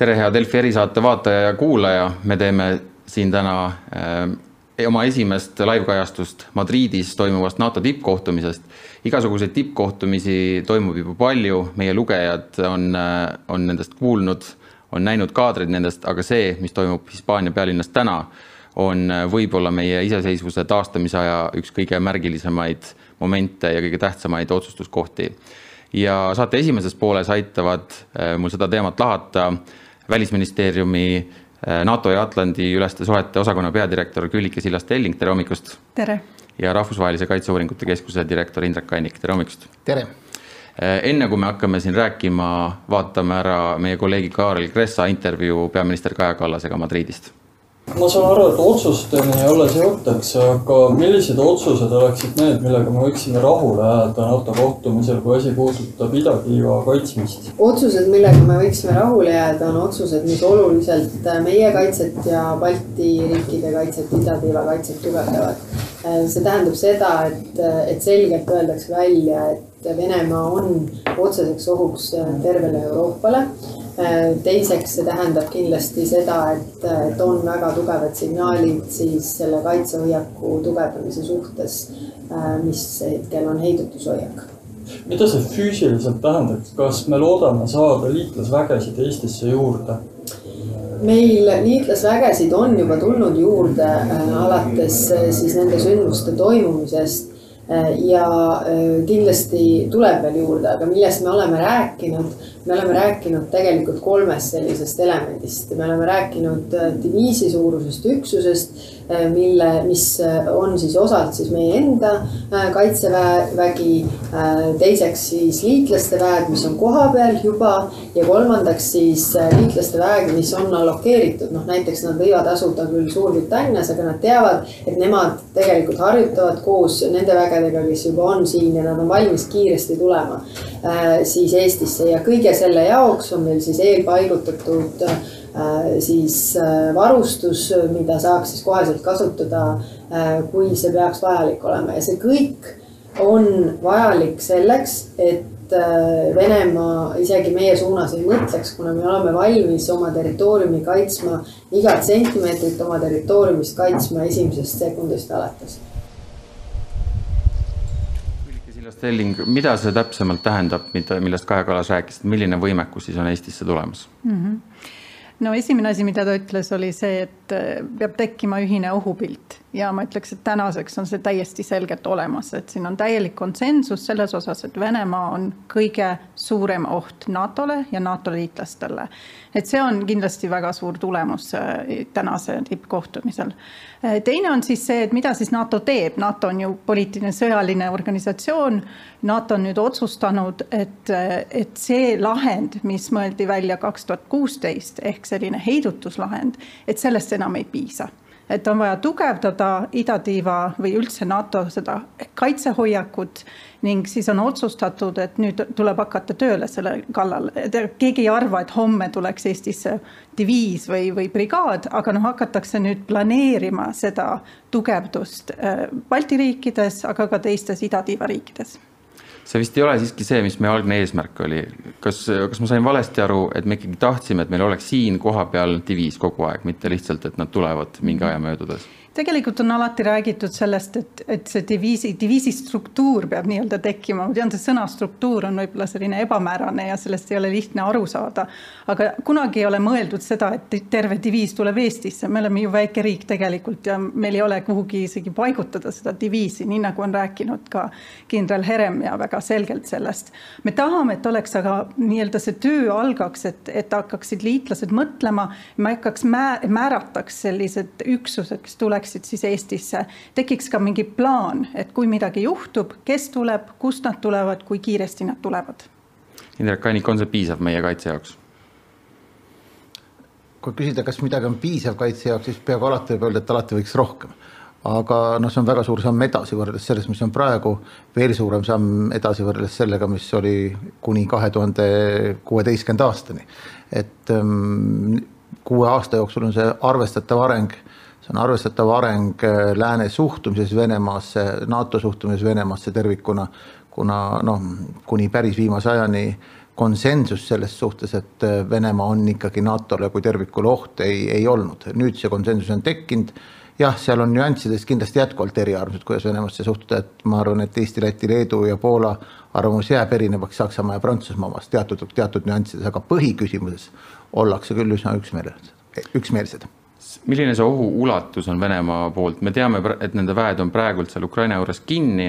tere, hea Delfi erisaate vaataja ja kuulaja, me teeme siin täna äh, oma esimest live-kajastust Madridis toimuvast NATO tippkohtumisest. igasuguseid tippkohtumisi toimub juba palju, meie lugejad on, äh, on nendest kuulnud, on näinud kaadreid nendest, aga see, mis toimub Hispaania pealinnas täna, on äh, võib-olla meie iseseisvuse taastamise aja üks kõige märgilisemaid momente ja kõige tähtsamaid otsustuskohti. ja saate esimeses pooles aitavad äh, mul seda teemat lahata välisministeeriumi äh, NATO ja Atlandi üleste suhete osakonna peadirektor Küllike Sillaste-Elling, tere hommikust! tere! ja Rahvusvahelise Kaitseuuringute Keskuse direktor Indrek Kannik, tere hommikust! tere! Äh, enne kui me hakkame siin rääkima, vaatame ära meie kolleegi Kaarel Kressa intervjuu peaminister Kaja Kallasega Madridist ma saan aru, et otsusteni alles jõutakse, aga millised otsused oleksid need, millega me võiksime rahule jääda NATO kohtumisel, kui asi puudutab idatiiva kaitsmist? otsused, millega me võiksime rahule jääda, on otsused, mis oluliselt meie kaitset ja Balti riikide kaitset, idatiiva kaitset tugevdavad. see tähendab seda, et, et selgelt öeldakse välja, et Venemaa on otseseks ohuks tervele Euroopale Äh, teiseks, see tähendab kindlasti seda, et, et on väga tugevad signaalid siis selle kaitsehoiaku tugevdamise suhtes, äh, mis hetkel on heidutushoiak. mida see füüsiliselt tähendab, kas me loodame saada liitlasvägesid Eestisse juurde? meil liitlasvägesid on juba tulnud juurde äh, alates siis nende sündmuste toimumisest ja kindlasti tuleb veel juurde, aga millest me oleme rääkinud me oleme rääkinud tegelikult kolmest sellisest elemendist, me oleme rääkinud äh, diviisi suurusest üksusest, äh, mille, mis äh, on siis osalt siis meie enda kaitsevägi, teiseks siis liitlaste väed, mis on kohapeal juba ja kolmandaks siis liitlaste väed, mis on allokeeritud, noh näiteks nad võivad asuda küll Suurbritannias, aga nad teavad, et nemad tegelikult harjutavad koos nende vägedega, kes juba on siin ja nad on valmis kiiresti tulema siis Eestisse. Ja kõige selle jaoks on meil siis eelpaigutatud äh, siis äh, varustus, mida saaks siis koheselt kasutada, äh, kui see peaks vajalik olema. Ja see kõik on vajalik selleks, et Venemaa isegi meie suunas ei mõtleks, kuna me oleme valmis oma territooriumi kaitsma, igat sentimeetrit oma territooriumist kaitsma esimesest sekundist alates Stelling, mida see täpsemalt tähendab, mida, millest Kaja Kallas rääkis, et milline võimekus siis on Eestisse tulemas mm? -hmm. no esimene asi, mida ta ütles, oli see, et äh, peab tekkima ühine ohupilt ja ma ütleks, et tänaseks on see täiesti selgelt olemas, et siin on täielik konsensus selles osas, et Venemaa on kõige suurem oht NATO-le ja NATO liitlastele. et see on kindlasti väga suur tulemus äh, tänase tippkohtumisel Äh, teine on siis see, et mida siis NATO teeb, NATO on ju poliitiline sõjaline organisatsioon. NATO on nüüd otsustanud, et, et see lahend, mis mõeldi välja kaks tuhat kuusteist ehk selline heidutuslahend, et sellest enam ei piisa et on vaja tugevdada idatiiva või üldse NATO seda kaitsehoiakut ning siis on otsustatud, et nüüd tuleb hakata tööle selle kallal. keegi ei arva, et homme tuleks Eestisse diviis või, või brigaad, aga noh, hakatakse nüüd planeerima seda tugevdust äh, Balti riikides, aga ka teistes idatiiva riikides see vist ei ole siiski see, mis meie algne eesmärk oli. kas, kas ma sain valesti aru, et me ikkagi tahtsime, et meil oleks siin kohapeal diviis kogu aeg, mitte lihtsalt, et nad tulevad mingi aja möödudes? Tegelikult on alati räägitud sellest, et, et see diviisi, diviisi struktuur peab nii-öelda tekkima, ma tean, see sõna struktuur on võib-olla selline ebamäärane ja sellest ei ole lihtne aru saada. aga kunagi ei ole mõeldud seda, et terve diviis tuleb Eestisse, me oleme ju väike riik tegelikult ja meil ei ole kuhugi isegi paigutada seda diviisi, nii nagu on rääkinud ka kindral Herem ja väga selgelt sellest. me tahame, et oleks aga nii-öelda see töö algaks, et, et hakkaksid liitlased mõtlema, me hakkaks määrataks sellised üksused, kes tulevad tuleksid siis Eestisse, tekiks ka mingi plaan, et kui midagi juhtub, kes tuleb, kust nad tulevad, kui kiiresti nad tulevad. Indrek Kannik, on see piisav meie kaitse jaoks? kui küsida, kas midagi on piisav kaitse jaoks, siis peaaegu alati võib öelda, et alati võiks rohkem. aga noh, see on väga suur samm edasi võrreldes sellest, mis on praegu, veel suurem samm edasi võrreldes sellega, mis oli kuni kahe tuhande kuueteistkümnenda aastani. et ähm, kuue aasta jooksul on see arvestatav areng see on arvestatav areng äh, lääne suhtumises Venemaasse, NATO suhtumises Venemaasse tervikuna, kuna noh, kuni päris viimase ajani konsensus selles suhtes, et Venemaa on ikkagi NATO-le kui tervikule oht, ei, ei olnud. nüüd see konsensus on tekkinud. Jah, seal on nüanssides kindlasti jätkuvalt eriarvamused, kuidas Venemasse suhtuda, et ma arvan, et Eesti, Läti, Leedu ja Poola arvamus jääb erinevaks Saksamaa ja Prantsusmaa omast teatud, teatud nüanssides, aga põhiküsimuses ollakse küll üsna üksmeelsed, üksmeelsed milline see ohu ulatus on Venemaa poolt, me teame, et nende väed on praegult seal Ukraina juures kinni,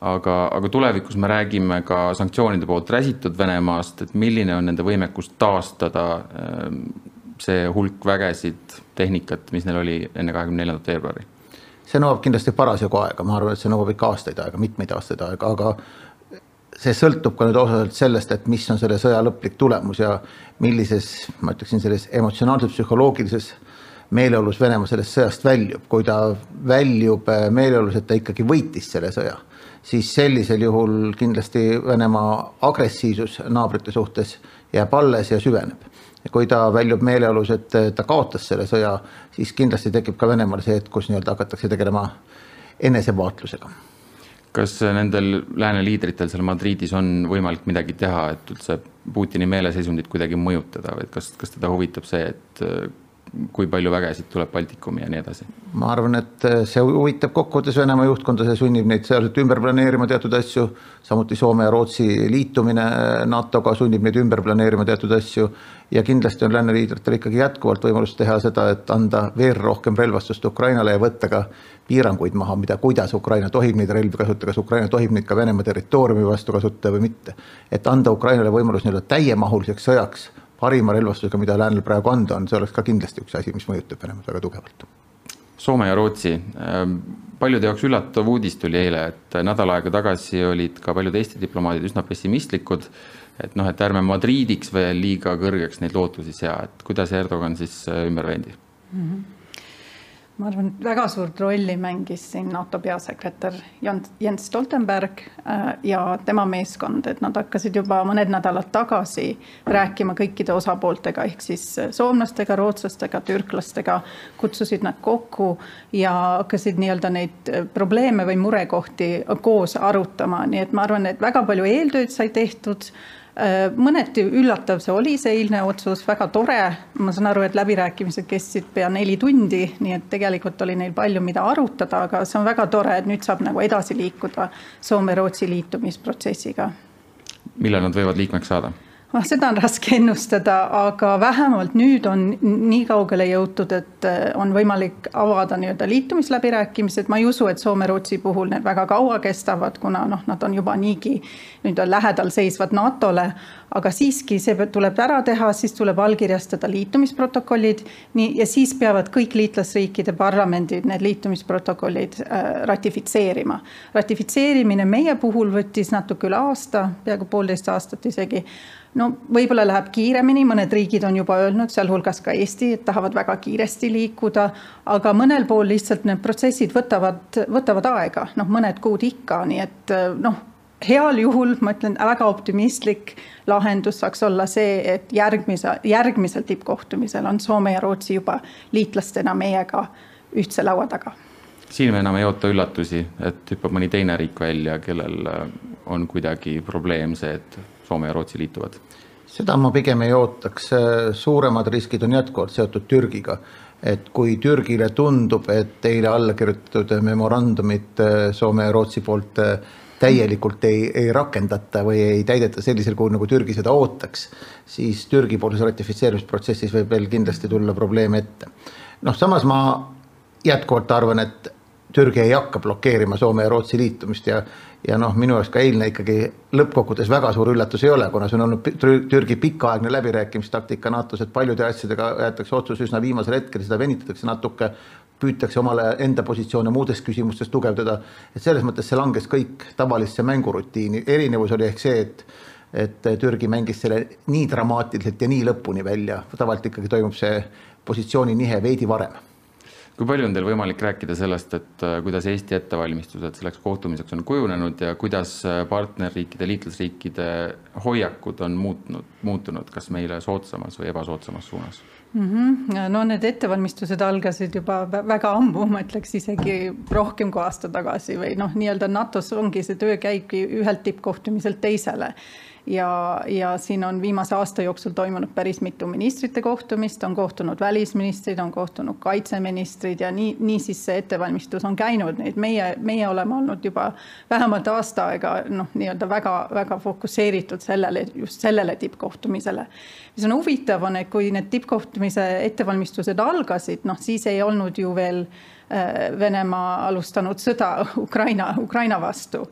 aga, aga tulevikus me räägime ka sanktsioonide poolt räsitud Venemaast, et milline on nende võimekus taastada ähm, see hulk vägesid, tehnikat, mis neil oli enne kahekümne neljandat veebruari? see nõuab kindlasti parasjagu aega, ma arvan, et see nõuab ikka aastaid aega, mitmeid aastaid aega, aga see sõltub ka nüüd osaliselt sellest, et mis on selle sõja lõplik tulemus ja millises, ma ütleksin, selles emotsionaalselt psühholoogilises meeleolus Venemaa sellest sõjast väljub. kui ta väljub äh, meeleolus, et ta ikkagi võitis selle sõja, siis sellisel juhul kindlasti Venemaa agressiivsus naabrite suhtes jääb alles ja süveneb. kui ta väljub meeleolus, et äh, ta kaotas selle sõja, siis kindlasti tekib ka Venemaal see hetk, kus nii-öelda hakatakse tegelema enesevaatlusega kas nendel lääne liidritel seal Madridis on võimalik midagi teha, et üldse Putini meeleseisundit kuidagi mõjutada või kas, kas teda huvitab see, et kui palju vägesid tuleb Baltikumi ja nii edasi? ma arvan, et äh, see huvitab kokkuvõttes Venemaa juhtkonda, see sunnib neid sealselt ümber planeerima teatud asju, samuti Soome ja Rootsi liitumine äh, NATO-ga sunnib neid ümber planeerima teatud asju ja kindlasti on lääneliidritel ikkagi jätkuvalt võimalus teha seda, et anda veel rohkem relvastust Ukrainale ja võtta ka piiranguid maha, mida, kuidas Ukraina tohib neid relvi kasutada, kas Ukraina tohib neid ka Venemaa territooriumi vastu kasutada või mitte. et anda Ukrainale võimalus nii-öelda täiemahuliseks sõjaks parima relvastusega, mida läänel praegu anda on, see oleks ka kindlasti üks asi, mis mõjutab Venemaad väga tugevalt. Soome ja Rootsi, ähm, paljude jaoks üllatav uudis tuli eile, et nädal aega tagasi olid ka paljud Eesti diplomaadid üsna pessimistlikud, et noh, et ärme Madridiks veel liiga kõrgeks neid lootusi sea, et kuidas Erdogan siis äh, ümber vendi mm? -hmm ma arvan, väga suurt rolli mängis siin NATO peasekretär Jens Stoltenberg äh, ja tema meeskond, et nad hakkasid juba mõned nädalad tagasi rääkima kõikide osapooltega ehk siis soomlastega, rootslastega, türklastega, kutsusid nad kokku ja hakkasid nii-öelda neid probleeme või murekohti koos arutama, nii et ma arvan, et väga palju eeltööd sai tehtud Äh, mõneti üllatav see oli, see eilne otsus, väga tore. ma saan aru, et läbirääkimised kestsid pea neli tundi, nii et tegelikult oli neil palju, mida arutada, aga see on väga tore, et nüüd saab nagu edasi liikuda Soome-Rootsi liitumisprotsessiga. millal nad võivad liikmeks saada? Ah, seda on raske ennustada, aga vähemalt nüüd on nii kaugele jõutud, et eh, on võimalik avada nii-öelda liitumisläbirääkimised. ma ei usu, et Soome-Rootsi puhul need väga kaua kestavad, kuna noh, nad on juba niigi nii-öelda lähedal seisvad NATO-le. aga siiski see tuleb ära teha, siis tuleb allkirjastada liitumisprotokollid. nii ja siis peavad kõik liitlasriikide parlamendid need liitumisprotokollid äh, ratifitseerima. ratifitseerimine meie puhul võttis natuke üle aasta, peaaegu poolteist aastat isegi no võib-olla läheb kiiremini, mõned riigid on juba öelnud, sealhulgas ka Eesti, et tahavad väga kiiresti liikuda, aga mõnel pool lihtsalt need protsessid võtavad, võtavad aega, noh, mõned kuud ikka, nii et noh, heal juhul ma ütlen, väga optimistlik lahendus saaks olla see, et järgmise, järgmisel tippkohtumisel on Soome ja Rootsi juba liitlastena meiega ühtse laua taga. Siin me enam ei oota üllatusi, et hüppab mõni teine riik välja, kellel on kuidagi probleem see, et Soome ja Rootsi liituvad? seda ma pigem ei ootaks, suuremad riskid on jätkuvalt seotud Türgiga. et kui Türgile tundub, et eile alla kirjutatud memorandumit äh, Soome ja Rootsi poolt äh, täielikult ei, ei rakendata või ei täideta sellisel kujul, nagu Türgi seda ootaks, siis Türgi poolses ratifitseerimisprotsessis võib veel kindlasti tulla probleeme ette. noh, samas ma jätkuvalt arvan, et Türgi ei hakka blokeerima Soome ja Rootsi liitumist ja ja noh, minu jaoks ka eilne ikkagi lõppkokkuvõttes väga suur üllatus ei ole, kuna see on olnud Türgi pikaaegne läbirääkimistaktika NATO-s, et paljude asjadega jäetakse otsus üsna viimasel hetkel, seda venitatakse natuke, püütakse omale enda positsioone muudes küsimustes tugevdada, et selles mõttes see langes kõik tavalisse mängurutiini, erinevus oli ehk see, et et Türgi mängis selle nii dramaatiliselt ja nii lõpuni välja, tavaliselt ikkagi toimub see positsiooni nihe veidi varem kui palju on teil võimalik rääkida sellest, et äh, kuidas Eesti ettevalmistused selleks kohtumiseks on kujunenud ja kuidas äh, partnerriikide, liitlasriikide hoiakud on muutnud, muutunud, kas meile soodsamas või ebasoodsamas suunas? mm. -hmm. no need ettevalmistused algasid juba väga ammu, ma ütleks isegi rohkem kui aasta tagasi või noh, nii-öelda NATO-s ongi see töö käibki ühelt tippkohtumiselt teisele ja, ja siin on viimase aasta jooksul toimunud päris mitu ministrite kohtumist, on kohtunud välisministrid, on kohtunud kaitseministrid ja nii, nii siis see ettevalmistus on käinud, nii et meie, meie oleme olnud juba vähemalt aasta aega noh, nii-öelda väga-väga fokusseeritud sellele, just sellele tippkohtumisele. mis on huvitav, on, et kui need tippkohtumise ettevalmistused algasid, noh siis ei olnud ju veel Venemaa alustanud sõda Ukraina, Ukraina vastu.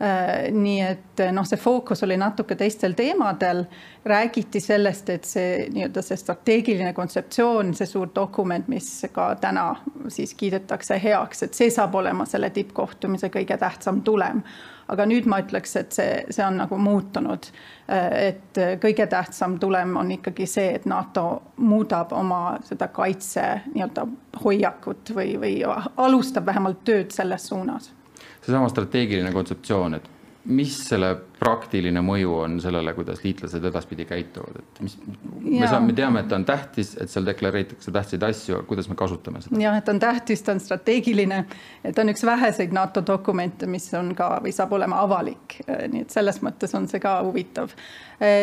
Äh, nii et noh, see fookus oli natuke teistel teemadel. räägiti sellest, et see nii-öelda see strateegiline kontseptsioon, see suur dokument, mis ka täna siis kiidetakse heaks, et see saab olema selle tippkohtumise kõige tähtsam tulem aga nüüd ma ütleks, et see, see on nagu muutunud. Et kõige tähtsam tulem on ikkagi see, et NATO muudab oma seda kaitse nii-öelda hoiakut või, või alustab vähemalt tööd selles suunas. seesama strateegiline kontseptsioon, et mis selle praktiline mõju on sellele, kuidas liitlased edaspidi käituvad, et mis, me saame, me teame, et ta on tähtis, et seal deklareeritakse tähtsaid asju, kuidas me kasutame seda? jah, et on tähtis, ta on strateegiline, ta on üks väheseid NATO dokumente, mis on ka või saab olema avalik, nii et selles mõttes on see ka huvitav.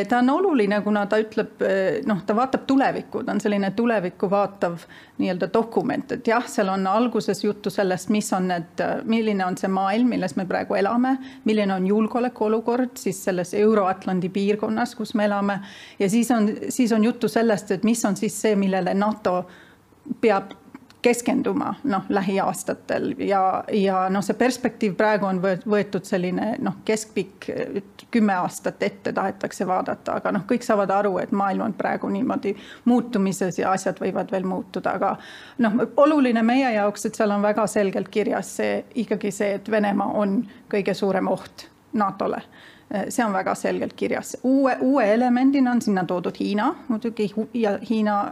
ta on oluline, kuna ta ütleb, noh, ta vaatab tulevikku, ta on selline tulevikku vaatav nii-öelda dokument, et jah, seal on alguses juttu sellest, mis on need, milline on see maailm, milles me praegu elame, milline on julgeolekuolukord olukord siis selles Euro-Atlandi piirkonnas, kus me elame. ja siis on, siis on juttu sellest, et mis on siis see, millele NATO peab keskenduma noh, lähiaastatel. Ja, ja noh, see perspektiiv praegu on võetud selline noh, keskpikk kümme aastat ette tahetakse vaadata, aga noh, kõik saavad aru, et maailm on praegu niimoodi muutumises ja asjad võivad veel muutuda, aga noh, oluline meie jaoks, et seal on väga selgelt kirjas see ikkagi see, et Venemaa on kõige suurem oht NATO-le see on väga selgelt kirjas. uue, uue elemendina on sinna toodud Hiina muidugi ja Hiina,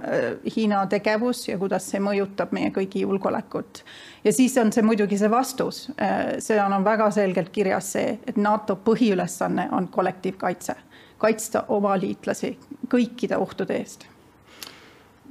Hiina tegevus ja kuidas see mõjutab meie kõigi julgeolekut. ja siis on see muidugi see vastus, see on, on väga selgelt kirjas see, et NATO põhiülesanne on kollektiivkaitse, kaitsta oma liitlasi kõikide ohtude eest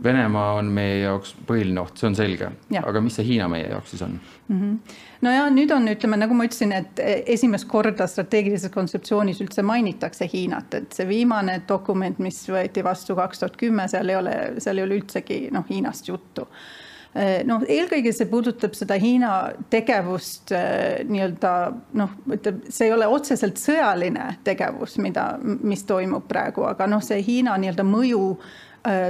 Venemaa on meie jaoks põhiline oht, see on selge, aga mis see Hiina meie jaoks siis on mm? -hmm. no ja nüüd on, ütleme nagu ma ütlesin, et esimest korda strateegilises kontseptsioonis üldse mainitakse Hiinat, et see viimane dokument, mis võeti vastu kaks tuhat kümme, seal ei ole, seal ei ole üldsegi noh, Hiinast juttu noh, eelkõige see puudutab seda Hiina tegevust nii-öelda noh, ütleb, see ei ole otseselt sõjaline tegevus, mida, mis toimub praegu, aga noh, see Hiina nii-öelda mõju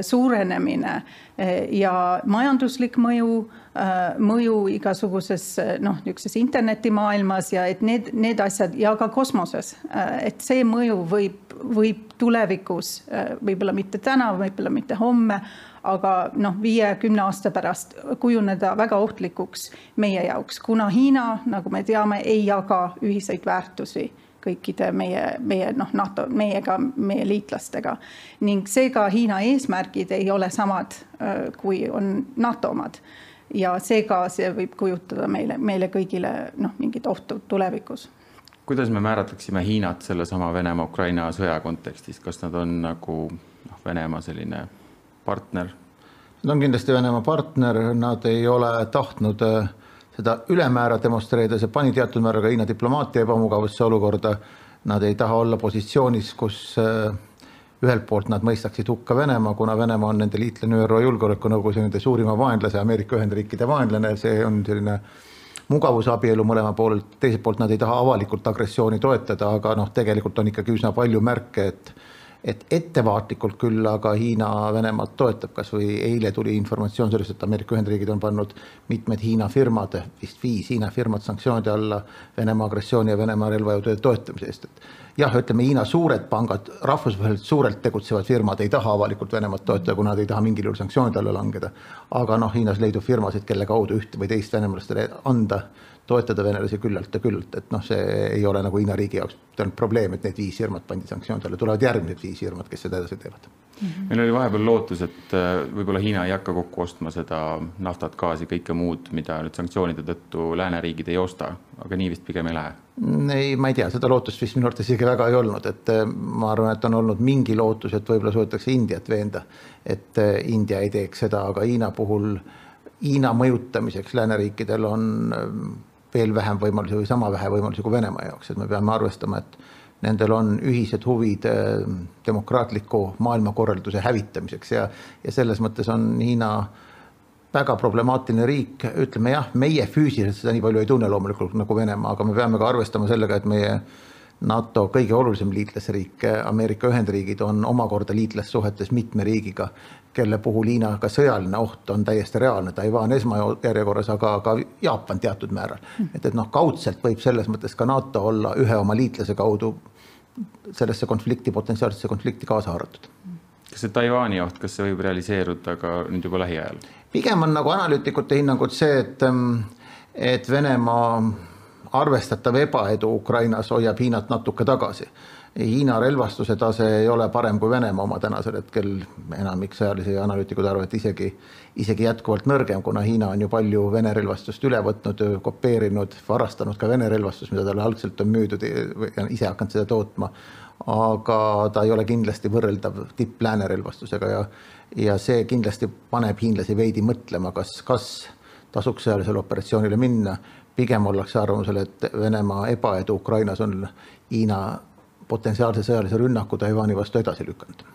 suurenemine. Äh, ja majanduslik mõju, äh, mõju igasuguses noh, niisuguses internetimaailmas ja et need, need asjad ja ka kosmoses, et see mõju võib, võib tulevikus, võib-olla mitte täna, võib-olla mitte homme, aga noh, viie-kümne aasta pärast kujuneda väga ohtlikuks meie jaoks, kuna Hiina, nagu me teame, ei jaga ühiseid väärtusi kõikide meie, meie noh, NATO, meiega, meie liitlastega. ning seega Hiina eesmärgid ei ole samad, äh, kui on NATO omad. ja seega see võib kujutada meile, meile kõigile noh, mingit ohtu tulevikus kuidas me määratleksime Hiinat sellesama Venemaa-Ukraina sõja kontekstis, kas nad on nagu noh, Venemaa selline partner? Nad on kindlasti Venemaa partner, nad ei ole tahtnud äh, seda ülemäära demonstreerida, see pani teatud määral ka Hiina diplomaatia ebamugavasse olukorda. Nad ei taha olla positsioonis, kus äh, ühelt poolt nad mõistaksid hukka Venemaa, kuna Venemaa on nende liitlane ÜRO Julgeolekunõukogus ja nende suurima vaenlase, Ameerika Ühendriikide vaenlane, see on selline mugavusabielu mõlema poolelt, teiselt poolt nad ei taha avalikult agressiooni toetada, aga noh, tegelikult on ikkagi üsna palju märke, et et ettevaatlikult küll aga Hiina Venemaad toetab, kasvõi eile tuli informatsioon sellest, et Ameerika Ühendriigid on pannud mitmed Hiina firmad, vist viis Hiina firmat sanktsioonide alla Venemaa agressiooni ja Venemaa relvajõudude toetamise eest, et jah, ütleme Hiina suured pangad, rahvusvaheliselt suurelt tegutsevad firmad ei taha avalikult Venemaad toetada, kuna nad ei taha mingil juhul sanktsioonide alla langeda. aga noh, Hiinas leidub firmasid, kelle kaudu ühte või teist venemalastele anda toetada venelasi küllalt ja küllalt, et noh, see ei ole nagu Hiina riigi jaoks tähendab probleem, et need viis firmat pandi sanktsioonide alla, tulevad järgmised viis firmat, kes seda edasi teevad mm. -hmm. meil oli vahepeal lootus, et äh, võib-olla Hiina ei hakka kokku ostma seda naftat, gaasi, kõike muud, mida nüüd sanktsioonide tõttu lääneriigid ei osta, aga nii vist pigem ei lähe. ei, ma ei tea, seda lootust vist minu arvates isegi väga ei olnud, et äh, ma arvan, et on olnud mingi lootus, et võib-olla suudetakse Indiat veenda, et äh, India ei teeks seda, aga Hiina puhul Hiina mõjutamiseks lääneriikidel on veel vähem võimalusi või sama vähe võimalusi kui Venemaa jaoks, et me peame arvestama, et nendel on ühised huvid äh, demokraatliku maailmakorralduse hävitamiseks ja, ja selles mõttes on Hiina väga problemaatiline riik, ütleme jah, meie füüsiliselt seda nii palju ei tunne loomulikult nagu Venemaa, aga me peame ka arvestama sellega, et meie NATO kõige olulisem liitlasriik, Ameerika Ühendriigid, on omakorda liitlassuhetes mitme riigiga, kelle puhul Hiina ka sõjaline oht on täiesti reaalne, Taiwan esmajärjekorras, aga ka Jaapan teatud määral. et, et noh, kaudselt võib selles mõttes ka NATO olla ühe oma liitlase kaudu sellesse konflikti, potentsiaalsesse konflikti kaasa haaratud. kas see Taiwan'i oht, kas see võib realiseeruda ka nüüd juba lähiajal? pigem on nagu analüütikute hinnangud see, et, et Venemaa arvestatav ebaedu Ukrainas hoiab Hiinat natuke tagasi. Hiina relvastuse tase ei ole parem kui Venemaa oma tänasel hetkel, enamik sõjalisi analüütikuid arvavad, et isegi, isegi jätkuvalt nõrgem, kuna Hiina on ju palju Vene relvastust üle võtnud, kopeerinud, varastanud ka Vene relvastust, mida talle algselt on müüdud ja ise hakanud seda tootma. aga ta ei ole kindlasti võrreldav tipp-lääne relvastusega ja, ja see kindlasti paneb hiinlasi veidi mõtlema, kas, kas tasuks sõjalisele operatsioonile minna pigem ollakse arvamusel, et Venemaa ebaedu Ukrainas on Hiina potentsiaalse sõjalise rünnaku Taiwan'i vastu edasi lükanud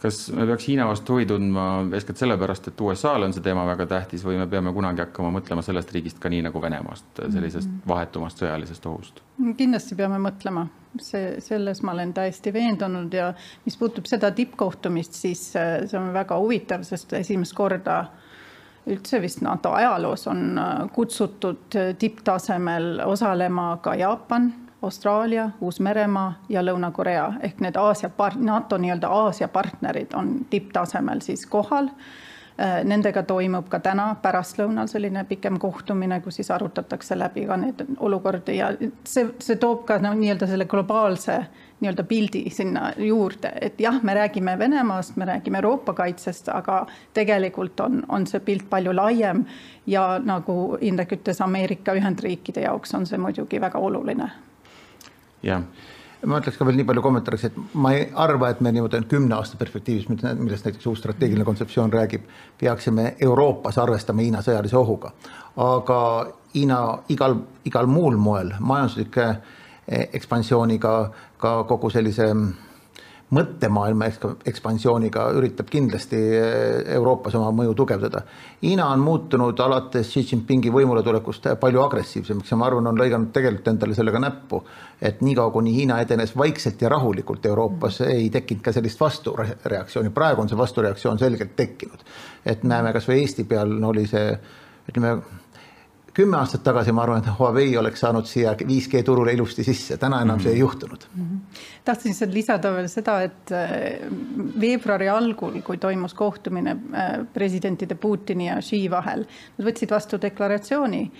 kas me peaks Hiina vastu huvi tundma eeskätt sellepärast, et USA-le on see teema väga tähtis või me peame kunagi hakkama mõtlema sellest riigist ka nii nagu Venemaast, sellisest mhm. vahetumast sõjalisest ohust? kindlasti peame mõtlema, see, selles ma olen täiesti veendunud ja mis puutub seda tippkohtumist, siis äh, see on väga huvitav, sest esimest korda üldse vist NATO ajaloos on äh, kutsutud äh, tipptasemel osalema ka Jaapan, Austraalia, Uus-Meremaa ja Lõuna-Korea ehk need Aasia, NATO nii-öelda Aasia partnerid on tipptasemel siis kohal Äh, nendega toimub ka täna pärastlõunal selline pikem kohtumine, kus siis arutatakse läbi ka need olukordi ja see, see toob ka no nii-öelda selle globaalse nii-öelda pildi sinna juurde, et jah, me räägime Venemaast, me räägime Euroopa kaitsest, aga tegelikult on, on see pilt palju laiem ja nagu Indrek ütles, Ameerika Ühendriikide jaoks on see muidugi väga oluline. Jah ma ütleks ka veel nii palju kommentaariks, et ma ei arva, et me niimoodi kümne aasta perspektiivis, millest näiteks uus strateegiline kontseptsioon räägib, peaksime Euroopas arvestama Hiina sõjalise ohuga. aga Hiina igal, igal muul moel majanduslike eh, ekspansiooniga, ka kogu sellise mõttemaailma ekspansiooniga üritab kindlasti eh, Euroopas oma mõju tugevdada. Hiina on muutunud alates Xi Jinpingi võimuletulekust palju agressiivsemaks ja ma arvan, on lõiganud tegelikult endale sellega näppu. et niikaua, kuni Hiina edenes vaikselt ja rahulikult Euroopas, ei tekkinud ka sellist vastureaktsiooni, praegu on see vastureaktsioon selgelt tekkinud. et näeme kasvõi Eesti peal no, oli see ütleme kümme aastat tagasi ma arvan, et Huawei oleks saanud siia 5G turule ilusti sisse, täna enam mm -hmm. see ei juhtunud mm. -hmm. tahtsin lihtsalt lisada veel seda, et äh, veebruari algul, kui toimus kohtumine äh, presidentide Putini ja Xi vahel, nad võtsid vastu deklaratsiooni,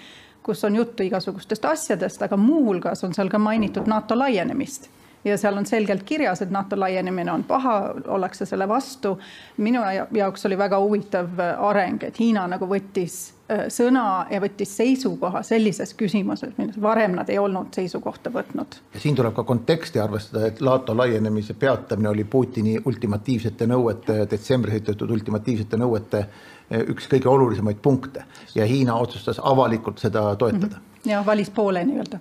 kus on juttu igasugustest asjadest, aga muuhulgas on seal ka mainitud NATO laienemist ja seal on selgelt kirjas, et NATO laienemine on paha, ollakse selle vastu. minu jaoks oli väga huvitav areng, et Hiina nagu võttis Äh, sõna ja võttis seisukoha sellises küsimuses, milles varem nad ei olnud seisukohta võtnud. ja siin tuleb ka konteksti arvestada, et NATO laienemise peatamine oli Putini ultimatiivsete nõuete, detsembris esitatud ultimatiivsete nõuete äh, üks kõige olulisemaid punkte ja Hiina otsustas avalikult seda toetada mm. -hmm. ja valis poole nii-öelda.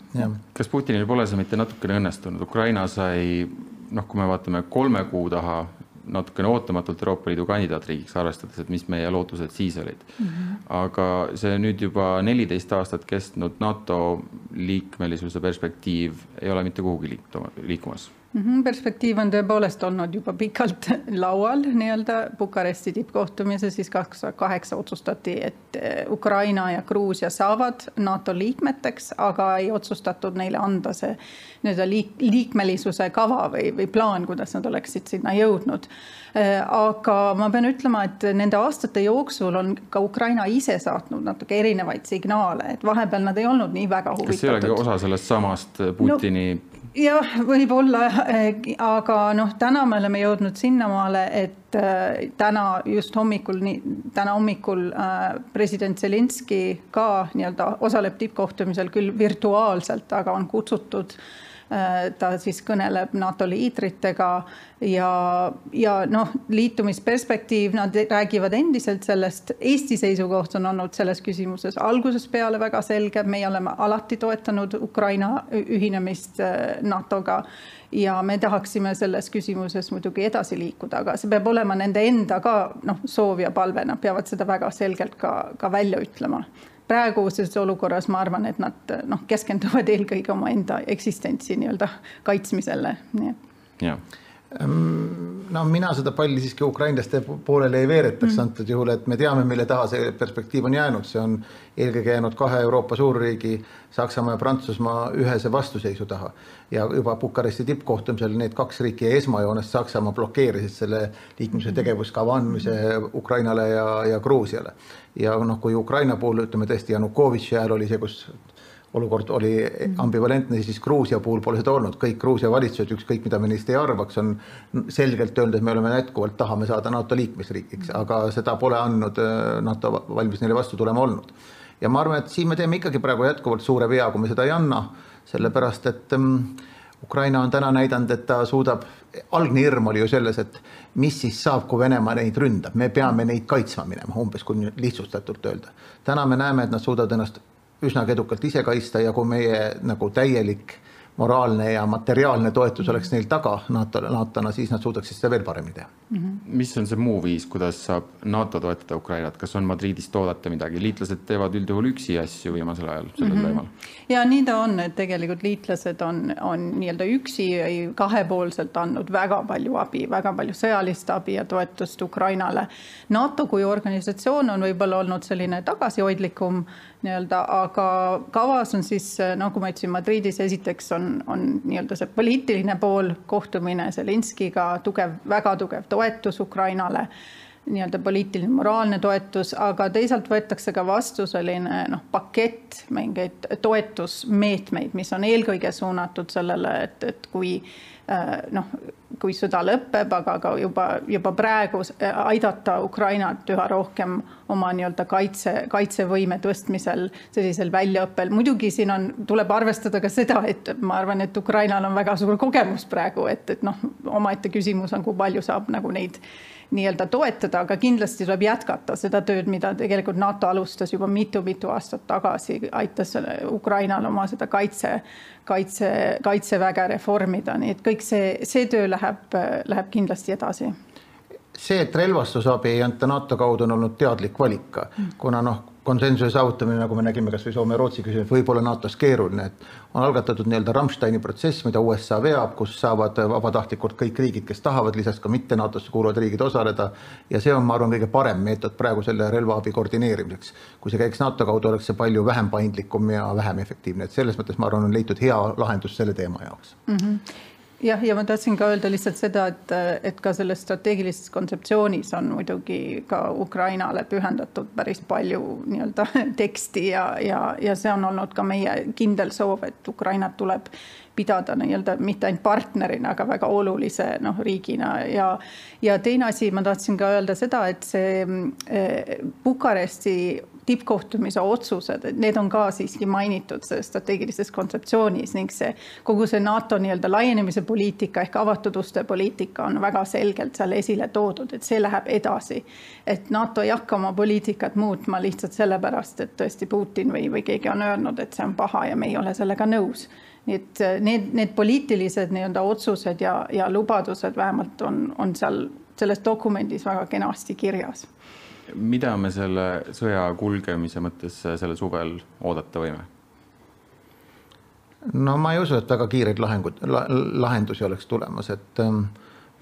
kas Putinil pole see mitte natukene õnnestunud, Ukraina sai noh, kui me vaatame kolme kuu taha natukene ootamatult Euroopa Liidu kandidaatriigiks, arvestades, et mis meie lootused siis olid mm. -hmm. aga see nüüd juba neliteist aastat kestnud NATO liikmelisuse perspektiiv ei ole mitte kuhugi liikuma, liikumas perspektiiv on tõepoolest olnud juba pikalt laual nii-öelda Bukaresti tippkohtumisel, siis kaks tuhat kaheksa otsustati, et eh, Ukraina ja Gruusia saavad NATO liikmeteks, aga ei otsustatud neile anda see nii-öelda liik-, liikmelisuse kava või, või plaan, kuidas nad oleksid sinna jõudnud. Eh, aga ma pean ütlema, et nende aastate jooksul on ka Ukraina ise saatnud natuke erinevaid signaale, et vahepeal nad ei olnud nii väga huvitatud. kas see ei olegi osa sellest samast Putini no, jah, võib-olla, eh, aga noh, täna me oleme jõudnud sinnamaale, et äh, täna just hommikul, täna hommikul äh, president Zelinski ka nii-öelda osaleb tippkohtumisel küll virtuaalselt, aga on kutsutud ta siis kõneleb NATO liidritega ja, ja noh, liitumisperspektiiv, nad räägivad endiselt sellest. Eesti seisukoht on olnud selles küsimuses algusest peale väga selge, meie oleme alati toetanud Ukraina ühinemist NATO-ga ja me tahaksime selles küsimuses muidugi edasi liikuda, aga see peab olema nende enda ka noh, soov ja palve, nad peavad seda väga selgelt ka, ka välja ütlema. Praeguses olukorras ma arvan, et nad noh, keskenduvad eelkõige omaenda eksistentsi nii-öelda kaitsmisele, nii et. jah no mina seda palli siiski ukrainlaste poolele ei veeretaks mm. antud juhul, et me teame, mille taha see perspektiiv on jäänud, see on eelkõige jäänud kahe Euroopa suurriigi, Saksamaa ja Prantsusmaa ühese vastuseisu taha. ja juba Bukaresti tippkohtumisel need kaks riiki esmajoones Saksamaa blokeerisid selle liikmuse tegevuskava andmise Ukrainale ja, ja Gruusiale. ja noh, kui Ukraina puhul ütleme tõesti Janukovitši ajal oli see, kus olukord oli ambivalentne, siis Gruusia puhul pole seda olnud, kõik Gruusia valitsused, ükskõik mida me neist ei arvaks, on selgelt öelnud, et me oleme jätkuvalt, tahame saada NATO liikmesriigiks, aga seda pole andnud äh, NATO valmis neile vastu tulema olnud. ja ma arvan, et siin me teeme ikkagi praegu jätkuvalt suure vea, kui me seda ei anna, sellepärast et um, Ukraina on täna näidanud, et ta suudab, algne hirm oli ju selles, et mis siis saab, kui Venemaa neid ründab, me peame neid kaitsma minema, umbes kui lihtsustatult öelda. täna me näeme, et nad suudavad ennast üsnagi edukalt ise kaitsta ja kui meie nagu täielik moraalne ja materiaalne toetus oleks neil taga NATO-le, NATO-na, siis nad suudaksid seda veel paremini teha mm. -hmm. mis on see muu viis, kuidas saab NATO toetada Ukrainat, kas on Madridist oodata midagi, liitlased teevad üldjuhul üksi asju viimasel ajal sellel mm -hmm. teemal? ja nii ta on, et tegelikult liitlased on, on nii-öelda üksi kahepoolselt andnud väga palju abi, väga palju sõjalist abi ja toetust Ukrainale. NATO kui organisatsioon on võib-olla olnud selline tagasihoidlikum nii-öelda, aga kavas on siis, nagu ma ütlesin, Madridis esiteks on, on nii-öelda see poliitiline pool, kohtumine Zelinskiga, tugev, väga tugev toetus Ukrainale nii-öelda poliitiline, moraalne toetus, aga teisalt võetakse ka vastu selline noh, pakett mingeid toetusmeetmeid, mis on eelkõige suunatud sellele, et, et kui noh, kui sõda lõpeb, aga ka juba, juba praegu aidata Ukrainat üha rohkem oma nii-öelda kaitse, kaitsevõime tõstmisel, sellisel väljaõppel. muidugi siin on, tuleb arvestada ka seda, et ma arvan, et Ukrainal on väga suur kogemus praegu, et, et noh, omaette küsimus on, kui palju saab nagu neid nii-öelda toetada, aga kindlasti tuleb jätkata seda tööd, mida tegelikult NATO alustas juba mitu-mitu aastat tagasi, aitas Ukrainal oma seda kaitse, kaitse, kaitseväge reformida, nii et kõik see, see töö läheb, läheb kindlasti edasi. See, et relvastusabi ei anta NATO kaudu, on olnud teadlik valik, kuna noh, konsensuse saavutamine, nagu me nägime kasvõi Soome ja Rootsi küsimuses, võib olla NATO-s keeruline, et on algatatud nii-öelda Rammsteini protsess, mida USA veab, kus saavad vabatahtlikult kõik riigid, kes tahavad, lisaks ka mitte NATO-sse kuuluvad riigid osaleda. ja see on, ma arvan, kõige parem meetod praegu selle relvaabi koordineerimiseks. kui see käiks NATO kaudu, oleks see palju vähem paindlikum ja vähem efektiivne, et selles mõttes ma arvan, on leitud hea lahendus selle teema jaoks mm. -hmm jah, ja ma tahtsin ka öelda lihtsalt seda, et, et ka selles strateegilises kontseptsioonis on muidugi ka Ukrainale pühendatud päris palju nii-öelda teksti ja, ja, ja see on olnud ka meie kindel soov, et Ukrainat tuleb pidada nii-öelda mitte ainult partnerina, aga väga olulise noh, riigina ja. ja teine asi, ma tahtsin ka öelda seda, et see eh, Bukaresti tippkohtumise otsused, et need on ka siiski mainitud selles strateegilises kontseptsioonis ning see kogu see NATO nii-öelda laienemise poliitika ehk avatud uste poliitika on väga selgelt seal esile toodud, et see läheb edasi. et NATO ei hakka oma poliitikat muutma lihtsalt sellepärast, et tõesti Putin või, või keegi on öelnud, et see on paha ja me ei ole sellega nõus nii et need, need poliitilised nii-öelda otsused ja, ja lubadused vähemalt on, on seal selles dokumendis väga kenasti kirjas mida me selle sõja kulgemise mõttes sellel suvel oodata võime? no ma ei usu, et väga kiireid lahengud la,, lahendusi oleks tulemas, et ähm,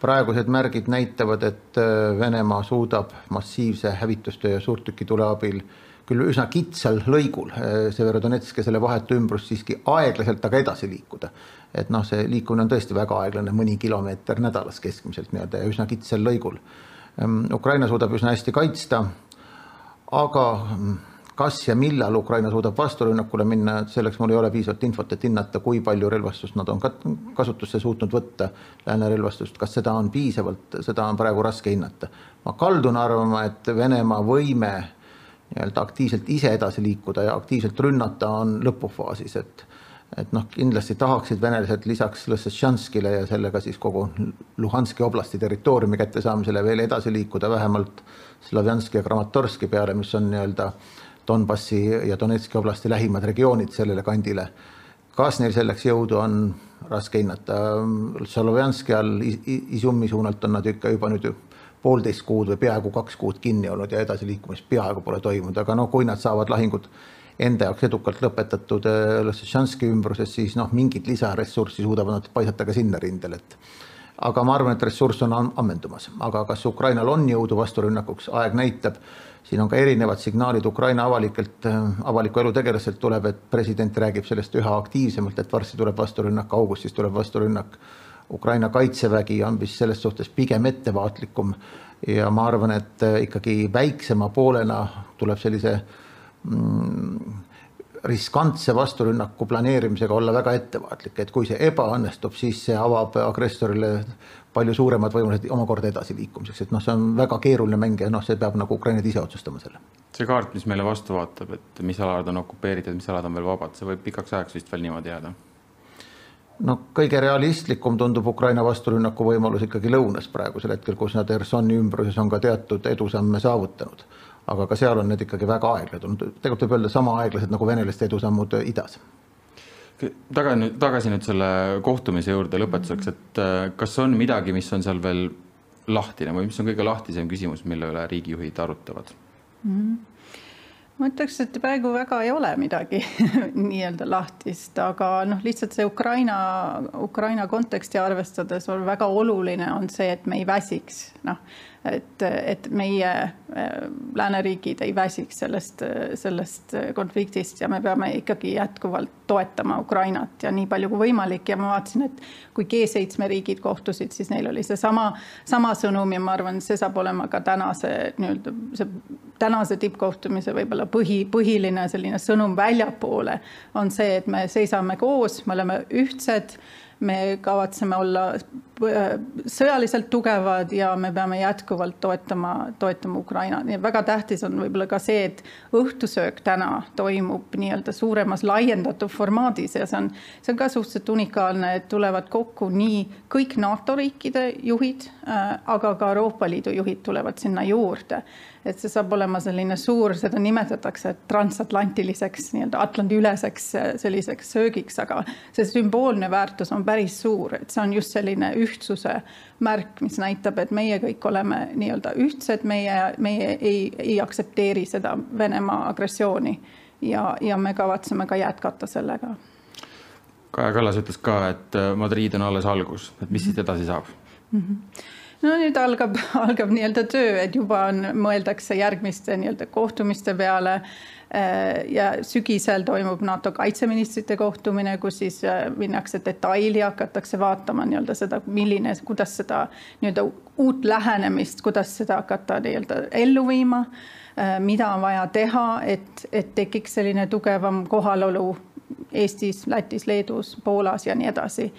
praegused märgid näitavad, et äh, Venemaa suudab massiivse hävitustöö ja suurtükitule abil küll üsna kitsal lõigul äh, Severodonetsk ja selle vahetu ümbrus siiski aeglaselt, aga edasi liikuda. et noh, see liikumine on tõesti väga aeglane, mõni kilomeeter nädalas keskmiselt nii-öelda ja üsna kitsal lõigul Ukraina suudab üsna hästi kaitsta, aga mm, kas ja millal Ukraina suudab vasturünnakule minna, selleks mul ei ole piisavalt infot, et hinnata, kui palju relvastust nad on kasutusse suutnud võtta, lääne relvastust, kas seda on piisavalt, seda on praegu raske hinnata. ma kaldun arvama, et Venemaa võime nii-öelda aktiivselt ise edasi liikuda ja aktiivselt rünnata on lõpufaasis, et et noh, kindlasti tahaksid venelased lisaks Lõssetšanskile ja sellega siis kogu Luhanski oblasti territooriumi kättesaamisele veel edasi liikuda vähemalt Slavjanski ja Kramatorski peale, mis on nii-öelda Donbassi ja Donetski oblasti lähimad regioonid sellele kandile. kas neil selleks jõudu on, raske hinnata. Slavjanski all Izumi suunalt on nad ikka juba nüüd poolteist kuud või peaaegu kaks kuud kinni olnud ja edasiliikumist peaaegu pole toimunud, aga noh, kui nad saavad lahingud enda jaoks edukalt lõpetatud äh, Lõssetšanski ümbruses, siis noh, mingit lisaressurssi suudavad nad paisata ka sinna rindele, et aga ma arvan, et ressurss on ammendumas, aga kas Ukrainal on jõudu vasturünnakuks, aeg näitab. siin on ka erinevad signaalid Ukraina avalikelt, äh, avaliku elu tegelastelt tuleb, et president räägib sellest üha aktiivsemalt, et varsti tuleb vasturünnak, augustis tuleb vasturünnak. Ukraina kaitsevägi on vist selles suhtes pigem ettevaatlikum ja ma arvan, et äh, ikkagi väiksema poolena tuleb sellise riskantse vasturünnaku planeerimisega olla väga ettevaatlik, et kui see ebaõnnestub, siis see avab agressorile palju suuremad võimalused omakorda edasiliikumiseks, et noh, see on väga keeruline mäng ja noh, see peab nagu Ukrainad ise otsustama selle. see kaart, mis meile vastu vaatab, et mis alad on okupeeritud, mis alad on veel vabad, see võib pikaks ajaks vist veel niimoodi jääda no kõige realistlikum tundub Ukraina vasturünnaku võimalus ikkagi lõunas praegusel hetkel, kus nad Hersoni ümbruses on ka teatud edusamme saavutanud aga ka seal on need ikkagi väga aeglased olnud, tegelikult võib öelda sama aeglased nagu venelaste edusammud idas. tagasi, tagasi nüüd selle kohtumise juurde lõpetuseks, et äh, kas on midagi, mis on seal veel lahtine või mis on kõige lahtisem küsimus, mille üle riigijuhid arutavad mm? -hmm ma ütleks, et praegu väga ei ole midagi nii-öelda lahtist, aga noh, lihtsalt see Ukraina, Ukraina konteksti arvestades on väga oluline on see, et me ei väsiks, noh et, et meie äh, lääneriigid ei väsiks sellest, sellest konfliktist ja me peame ikkagi jätkuvalt toetama Ukrainat ja nii palju kui võimalik. Ja ma vaatasin, et kui G7 riigid kohtusid, siis neil oli seesama, sama sõnum ja ma arvan, see saab olema ka tänase nii-öelda see tänase tippkohtumise võib-olla põhi, põhiline selline sõnum väljapoole on see, et me seisame koos, me oleme ühtsed me kavatseme olla äh, sõjaliselt tugevad ja me peame jätkuvalt toetama, toetama Ukraina. nii et väga tähtis on võib-olla ka see, et õhtusöök täna toimub nii-öelda suuremas laiendatud formaadis ja see on, see on ka suhteliselt unikaalne, et tulevad kokku nii kõik NATO riikide juhid, äh, aga ka Euroopa Liidu juhid tulevad sinna juurde et see saab olema selline suur, seda nimetatakse transatlantiliseks nii-öelda Atlandi-üleseks äh, selliseks söögiks, aga see sümboolne väärtus on päris suur, et see on just selline ühtsuse märk, mis näitab, et meie kõik oleme nii-öelda ühtsed, meie, meie ei, ei aktsepteeri seda Venemaa agressiooni ja, ja me kavatseme ka jätkata sellega. Kaja Kallas ütles ka, et Madrid on alles algus, et mis siit edasi saab mm? -hmm no nüüd algab, algab nii-öelda töö, et juba on, mõeldakse järgmiste nii-öelda kohtumiste peale. Äh, ja sügisel toimub NATO kaitseministrite kohtumine, kus siis äh, minnakse detaili, hakatakse vaatama nii-öelda seda, milline, kuidas seda nii-öelda uut lähenemist, kuidas seda hakata nii-öelda ellu viima. Äh, mida on vaja teha, et, et tekiks selline tugevam kohalolu Eestis, Lätis, Leedus, Poolas ja nii edasi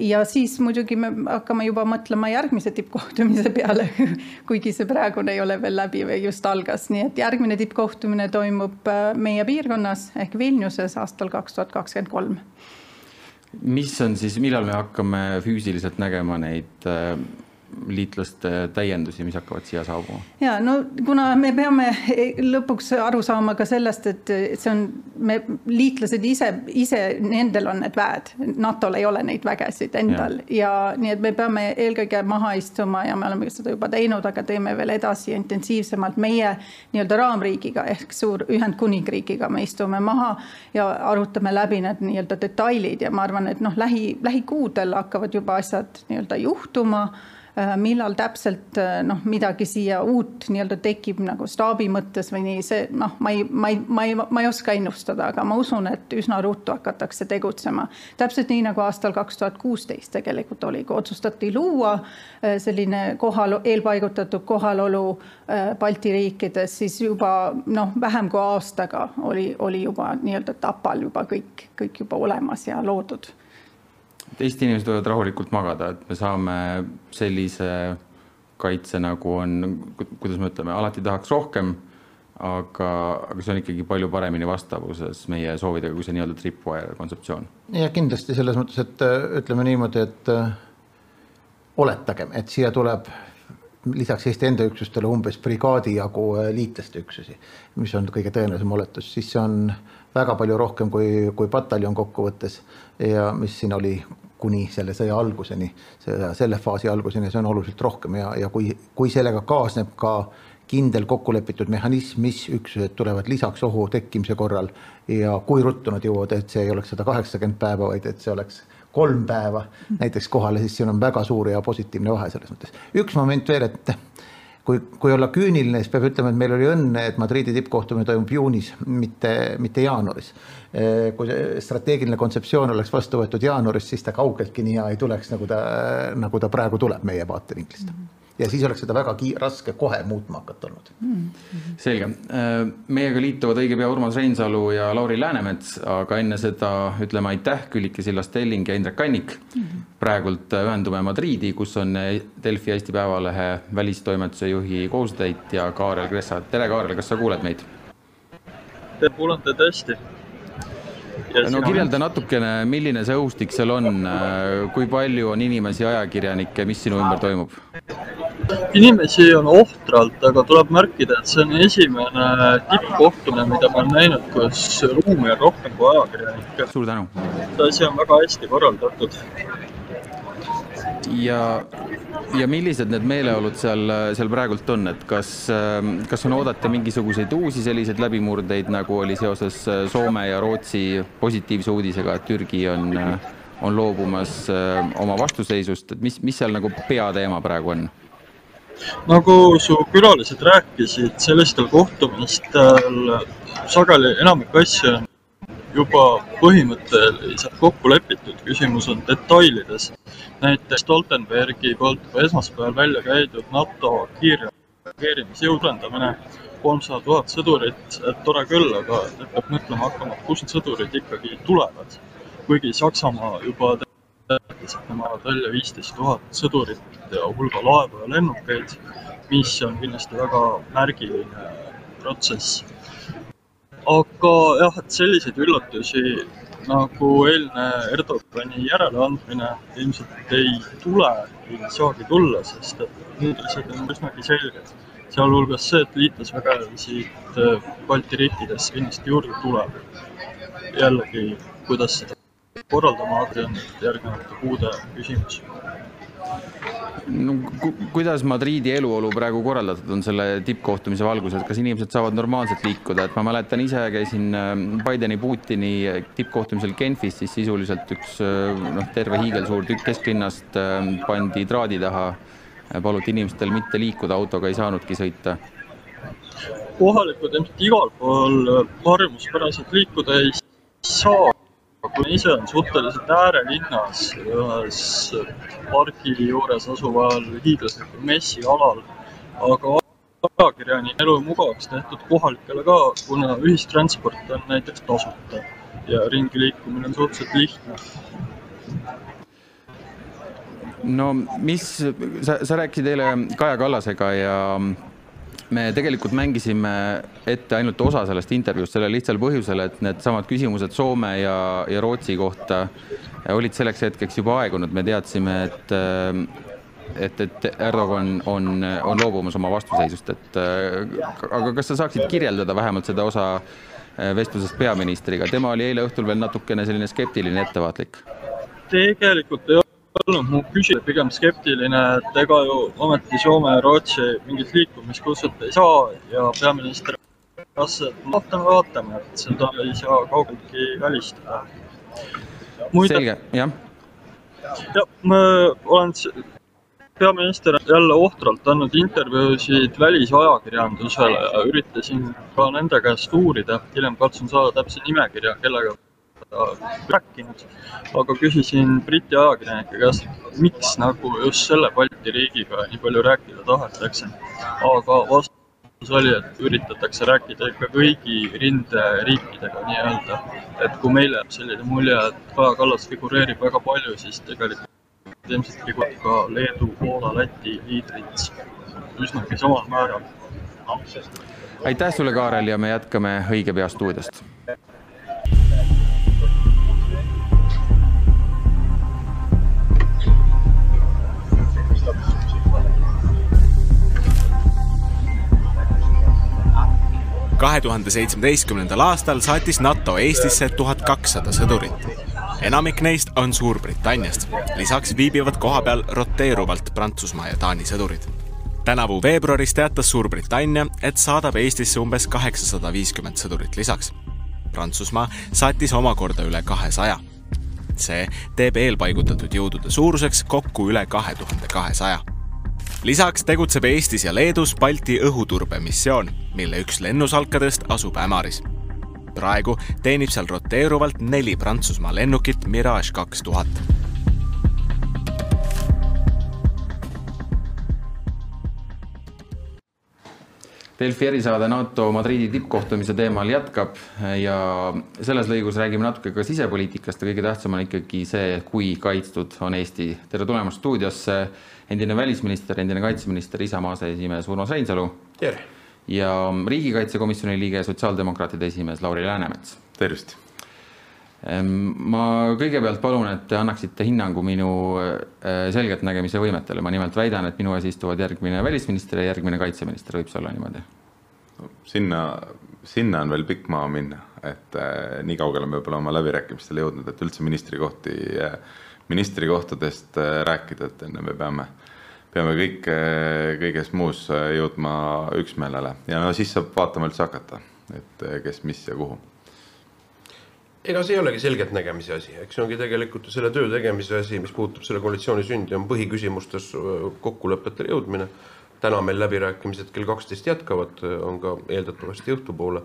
ja siis muidugi me hakkame juba mõtlema järgmise tippkohtumise peale, kuigi see praegune ei ole veel läbi või just algas, nii et järgmine tippkohtumine toimub äh, meie piirkonnas ehk Vilniuses aastal kaks tuhat kakskümmend kolm. mis on siis, millal me hakkame füüsiliselt nägema neid äh, liitlaste täiendusi, mis hakkavad siia saabuma? ja no kuna me peame lõpuks aru saama ka sellest, et see on, me liitlased ise, ise, nendel on need väed, NATO-l ei ole neid vägesid endal. Ja, ja nii et me peame eelkõige maha istuma ja me oleme seda juba teinud, aga teeme veel edasi intensiivsemalt. Meie nii-öelda raamriigiga ehk suur Ühendkuningriigiga me istume maha ja arutame läbi need nii-öelda detailid. Ja ma arvan, et noh, lähi, lähikuudel hakkavad juba asjad nii-öelda juhtuma millal täpselt äh, noh, midagi siia uut nii-öelda tekib nagu staabi mõttes või nii, see noh, ma ei, ma ei, ma ei, ma ei oska ennustada, aga ma usun, et üsna ruttu hakatakse tegutsema. täpselt nii nagu aastal kaks tuhat kuusteist tegelikult oli, kui otsustati luua äh, selline kohal, eelpaigutatud kohalolu Balti riikides, siis juba noh, vähem kui aastaga oli, oli juba nii-öelda Tapal juba kõik, kõik juba olemas ja loodud Eesti inimesed võivad rahulikult magada, et me saame sellise kaitse, nagu on, kuidas me ütleme, alati tahaks rohkem, aga, aga see on ikkagi palju paremini vastavuses meie soovidega kui see nii-öelda tripwire kontseptsioon. ja kindlasti selles mõttes, et ütleme niimoodi, et oletagem, et siia tuleb lisaks Eesti enda üksustele umbes brigaadi jagu liitlaste üksusi, mis on kõige tõenäolisem oletus, siis see on väga palju rohkem kui, kui pataljon kokkuvõttes ja mis siin oli kuni selle sõja alguseni, selle faasi alguseni, see on oluliselt rohkem ja, ja kui, kui sellega kaasneb ka kindel kokkulepitud mehhanism, mis üksused tulevad lisaks ohu tekkimise korral ja kui ruttu nad jõuavad, et see ei oleks sada kaheksakümmend päeva, vaid et see oleks kolm päeva näiteks kohale, siis siin on väga suur ja positiivne vahe selles mõttes. üks moment veel, et kui, kui olla küüniline, siis peab ütlema, et meil oli õnne, et Madridi tippkohtumine toimub juunis, mitte, mitte jaanuaris. Kui strateegiline kontseptsioon oleks vastu võetud jaanuaris, siis ta kaugeltki nii hea ei tuleks, nagu ta, nagu ta praegu tuleb meie vaatevinklist mm. -hmm ja siis oleks seda väga raske kohe muutma hakata olnud mm. -hmm. selge, äh, meiega liituvad õige pea Urmas Reinsalu ja Lauri Läänemets, aga enne seda ütleme aitäh Küllike Sillas-Telling ja Indrek Kannik mm. -hmm. praegult äh, ühendume Madriidi, kus on Delfi Eesti Päevalehe välistoimetuse juhi kohusetäitja Kaarel Kressa. tere, Kaarel, kas sa kuuled meid? kuulan teid hästi no kirjelda natukene, milline see õhustik seal on, kui palju on inimesi, ajakirjanikke, mis sinu ümber toimub? inimesi on ohtralt, aga tuleb märkida, et see on esimene tippkohtumine, mida ma olen näinud, kus ruumi on rohkem kui ajakirjanikke. suur tänu! see asi on väga hästi korraldatud. Ja ja millised need meeleolud seal, seal praegult on, et kas, kas on oodata mingisuguseid uusi selliseid läbimurdeid, nagu oli seoses Soome ja Rootsi positiivse uudisega, et Türgi on, on loobumas oma vastuseisust, et mis, mis seal nagu peateema praegu on? nagu su külalised rääkisid, sellistel kohtumistel sageli enamik asju on juba põhimõtteliselt kokku lepitud, küsimus on detailides. näiteks Stoltenbergi poolt juba esmaspäeval välja käidud NATO kiirreageerimisjõu suurendamine, kolmsada tuhat sõdurit, tore küll, aga peab mõtlema hakkama, kust sõdurid ikkagi tulevad. kuigi Saksamaa juba teatas, et nemad välja viisteist tuhat sõdurit ja hulga laevu ja lennukeid, mis on kindlasti väga märgiline protsess aga jah, et selliseid üllatusi nagu eilne Erdogani järeleandmine ilmselt ei tule, ei saagi tulla, sest et need asjad on üsnagi selged. sealhulgas see, et liitlasvägesid äh, Balti riikidesse kindlasti juurde tuleb. jällegi, kuidas seda korraldama hakata, on järgnevate kuude küsimus no ku, kuidas Madriidi eluolu praegu korraldatud on selle tippkohtumise valguses, kas inimesed saavad normaalselt liikuda, et ma mäletan ise käisin ähm, Bideni, Putini tippkohtumisel Genfis, siis sisuliselt üks äh, noh, terve hiigelsuur tükk kesklinnast ähm, pandi traadi taha. paluti inimestel mitte liikuda, autoga ei saanudki sõita. kohalikud ilmselt igal pool äh, harjumuspäraselt liikuda ei saa Pakun ise on suhteliselt äärelinnas ühes pargi juures asuval hiiglaslikul messialal, aga ajakirjanik elu mugavaks tehtud kohalikele ka, kuna ühistransport on näiteks tasuta ja ringi liikumine on suhteliselt lihtne. no mis, sa, sa rääkisid eile Kaja Kallasega ja me tegelikult mängisime ette ainult osa sellest intervjuust sellel lihtsal põhjusel, et needsamad küsimused Soome ja, ja Rootsi kohta olid selleks hetkeks juba aegunud, me teadsime, et et, et Erdogan on, on loobumas oma vastuseisust, et aga kas sa saaksid kirjeldada vähemalt seda osa vestlusest peaministriga, tema oli eile õhtul veel natukene selline skeptiline, ettevaatlik? tegelikult ei olnud mu küsija pigem skeptiline, et ega ju ometi Soome ja Rootsi mingit liikumiskutsut ei saa ja peaminister kas, vaatame, vaatame, et seda ei saa kaugeltki välistada. selge, jah. ja ma olen, peaminister jälle ohtralt andnud intervjuusid välisajakirjandusele ja üritasin ka nende käest uurida, hiljem katsun saada täpse nimekirja, kellega rääkinud, aga küsisin Briti ajakirjanike käest, miks nagu just selle Balti riigiga nii palju rääkida tahetakse. aga vastus oli, et üritatakse rääkida ikka kõigi rinderiikidega nii-öelda. et kui meile jääb selline mulje, et Kaja Kallas figureerib väga palju, siis tegelikult ilmselt figureerib ka Leedu, Poola, Läti liidrid üsnagi samal määral aitäh sulle, Kaarel, ja me jätkame õige pea stuudiost kahe tuhande seitsmeteistkümnendal aastal saatis NATO Eestisse tuhat kakssada sõdurit. enamik neist on Suurbritanniast, lisaks viibivad kohapeal roteeruvalt Prantsusmaa ja Taani sõdurid. tänavu veebruaris teatas Suurbritannia, et saadab Eestisse umbes kaheksasada viiskümmend sõdurit lisaks. Prantsusmaa saatis omakorda üle kahesaja. see teeb eelpaigutatud jõudude suuruseks kokku üle kahe tuhande kahesaja lisaks tegutseb Eestis ja Leedus Balti õhuturbemissioon, mille üks lennusalkadest asub Ämaris. praegu teenib seal roteeruvalt neli Prantsusmaa lennukit Mirage kaks tuhat. Delfi erisaade NATO Madridi tippkohtumise teemal jätkab ja selles lõigus räägime natuke ka sisepoliitikast ja kõige tähtsam on ikkagi see, kui kaitstud on Eesti. tere tulemast stuudiosse, endine välisminister, endine kaitseminister, Isamaa aseesimees Urmas Reinsalu. tere! ja riigikaitsekomisjoni liige, sotsiaaldemokraatide esimees Lauri Läänemets. tervist! ma kõigepealt palun, et te annaksite hinnangu minu äh, selgeltnägemise võimetele, ma nimelt väidan, et minu ees istuvad järgmine välisminister ja järgmine kaitseminister, võib see olla niimoodi? sinna, sinna on veel pikk maa minna, et äh, nii kaugele me pole oma läbirääkimistel jõudnud, et üldse ministrikohti äh,, ministrikohtadest äh, rääkida, et enne me peame, peame kõik äh, kõiges muus äh, jõudma üksmeelele ja no siis saab vaatama üldse hakata, et kes, mis ja kuhu ega see ei olegi selgeltnägemise asi, eks see ongi tegelikult selle töö tegemise asi, mis puudutab selle koalitsiooni sündi, on põhiküsimustes kokkulepetele jõudmine. täna meil läbirääkimised kell kaksteist jätkavad, on ka eeldatavasti õhtupoole.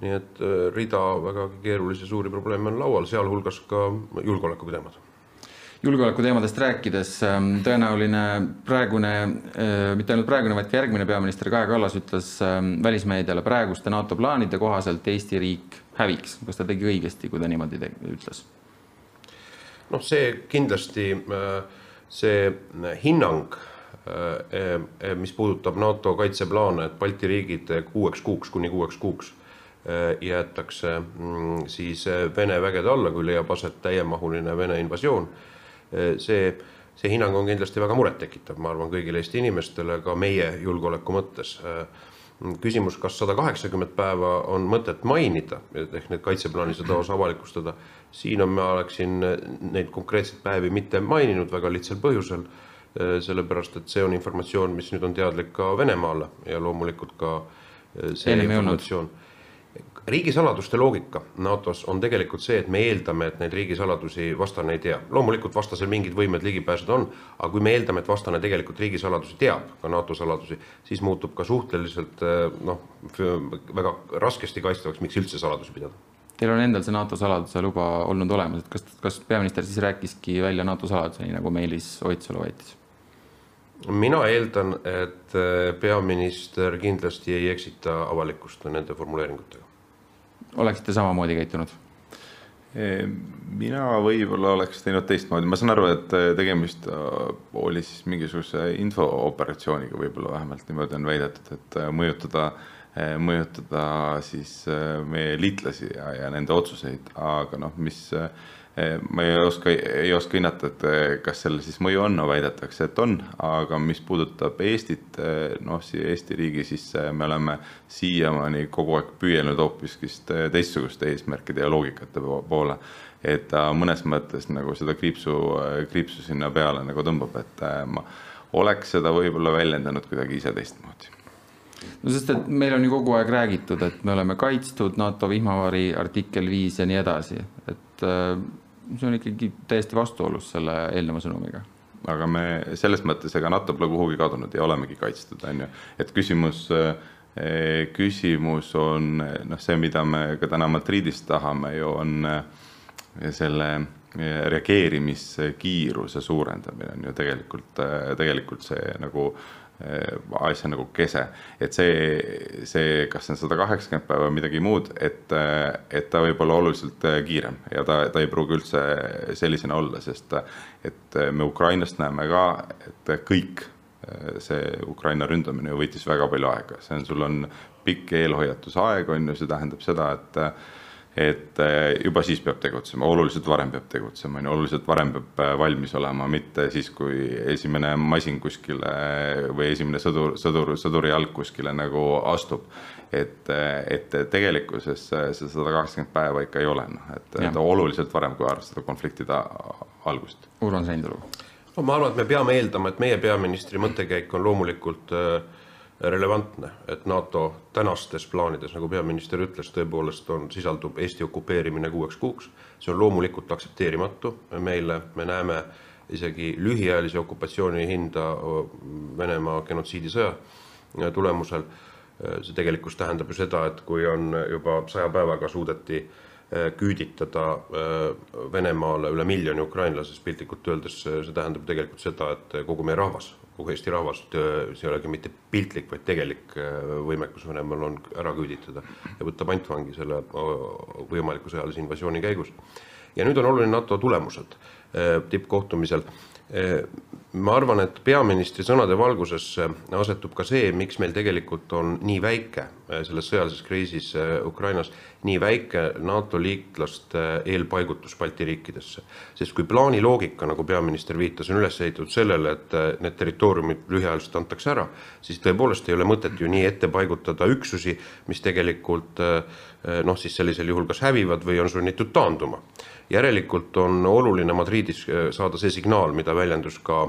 nii et rida vägagi keerulisi suuri probleeme on laual, sealhulgas ka julgeoleku teemad julgeolekuteemadest rääkides, tõenäoline praegune, mitte ainult praegune, vaid ka järgmine peaminister Kaja Kallas ütles välismeediale praeguste NATO plaanide kohaselt Eesti riik häviks. kas ta tegi õigesti, kui ta niimoodi ütles? noh, see kindlasti, see hinnang, mis puudutab NATO kaitseplaane, et Balti riigid kuueks kuuks kuni kuueks kuuks jäetakse mm, siis Vene vägede alla, kui leiab aset täiemahuline Vene invasioon. See, see hinnang on kindlasti väga murettekitav, ma arvan, kõigile Eesti inimestele, ka meie julgeoleku mõttes. Küsimus, kas sada kaheksakümmend päeva on mõtet mainida, ehk need kaitseplaani seda osa avalikustada, siin on, ma oleksin neid konkreetseid päevi mitte maininud väga lihtsal põhjusel, sellepärast et see on informatsioon, mis nüüd on teadlik ka Venemaale ja loomulikult ka see Enne informatsioon riigisaladuste loogika NATO-s on tegelikult see, et me eeldame, et neid riigisaladusi vastane ei tea. loomulikult vastasel mingid võimed ligipääsed on, aga kui me eeldame, et vastane tegelikult riigisaladusi teab, ka NATO saladusi, siis muutub ka suhteliselt noh, väga raskesti kaitstavaks, miks üldse saladusi pidada. Teil on endal see NATO saladuse luba olnud olemas, et kas, kas peaminister siis rääkiski välja NATO saladuse, nii nagu Meelis Oidsalu väitis? mina eeldan, et peaminister kindlasti ei eksita avalikkust nende formuleeringutega oleksite samamoodi käitunud? mina võib-olla oleks teinud teistmoodi, ma saan aru, et tegemist oli siis mingisuguse infooperatsiooniga, võib-olla vähemalt niimoodi on väidetud, et mõjutada, mõjutada siis meie liitlasi ja, ja nende otsuseid, aga noh, mis ma ei oska, ei oska hinnata, et kas sellel siis mõju on, no väidetakse, et on, aga mis puudutab Eestit, noh, siia Eesti riigi, siis me oleme siiamaani kogu aeg püüelnud hoopiskist teistsuguste eesmärkide ja loogikate poole. et ta mõnes mõttes nagu seda kriipsu, kriipsu sinna peale nagu tõmbab, et ma oleks seda võib-olla väljendanud kuidagi ise teistmoodi no sest, et meil on ju kogu aeg räägitud, et me oleme kaitstud, NATO vihmavari artikkel viis ja nii edasi, et see on ikkagi täiesti vastuolus selle eelneva sõnumiga. aga me selles mõttes, ega NATO pole kuhugi kadunud ja olemegi kaitstud, on ju, et küsimus, küsimus on noh, see, mida me ka täna Madridis tahame ju, on selle reageerimiskiiruse suurendamine on ju tegelikult, tegelikult see nagu asja nagu kese, et see, see, kas see on sada kaheksakümmend päeva või midagi muud, et, et ta võib olla oluliselt kiirem ja ta, ta ei pruugi üldse sellisena olla, sest et me Ukrainast näeme ka, et kõik see Ukraina ründamine ju võttis väga palju aega, see on, sul on pikk eelhoiatusaeg, on ju, see tähendab seda, et et juba siis peab tegutsema, oluliselt varem peab tegutsema, on ju, oluliselt varem peab valmis olema, mitte siis, kui esimene masin kuskile või esimene sõdur, sõdur, sõduri jalg kuskile nagu astub. et, et tegelikkuses see sada kaheksakümmend päeva ikka ei ole, noh, et, et oluliselt varem, kui arvestada konfliktide algust. Urmas Reinsalu no ma arvan, et me peame eeldama, et meie peaministri mõttekäik on loomulikult äh, relevantne, et NATO tänastes plaanides, nagu peaminister ütles, tõepoolest on, sisaldub Eesti okupeerimine kuueks kuuks. see on loomulikult aktsepteerimatu meile, me näeme isegi lühiajalise okupatsiooni hinda Venemaa genotsiidisõja tulemusel see tegelikkus tähendab ju seda, et kui on juba saja päevaga suudeti küüditada Venemaale üle miljoni ukrainlase, siis piltlikult öeldes see tähendab tegelikult seda, et kogu meie rahvas, kogu Eesti rahvas, see ei olegi mitte piltlik, vaid tegelik võimekus Venemaal on ära küüditada ja võtta pantvangi selle võimaliku sõjalise invasiooni käigus. ja nüüd on oluline NATO tulemused tippkohtumisel ma arvan, et peaministri sõnade valguses asetub ka see, miks meil tegelikult on nii väike selles sõjalises kriisis Ukrainas, nii väike NATO liitlaste eelpaigutus Balti riikidesse. sest kui plaani loogika, nagu peaminister viitas, on üles ehitatud sellele, et need territooriumid lühiajaliselt antakse ära, siis tõepoolest ei ole mõtet ju nii ette paigutada üksusi, mis tegelikult noh, siis sellisel juhul kas hävivad või on sunnitud taanduma järelikult on oluline Madridis saada see signaal, mida väljendus ka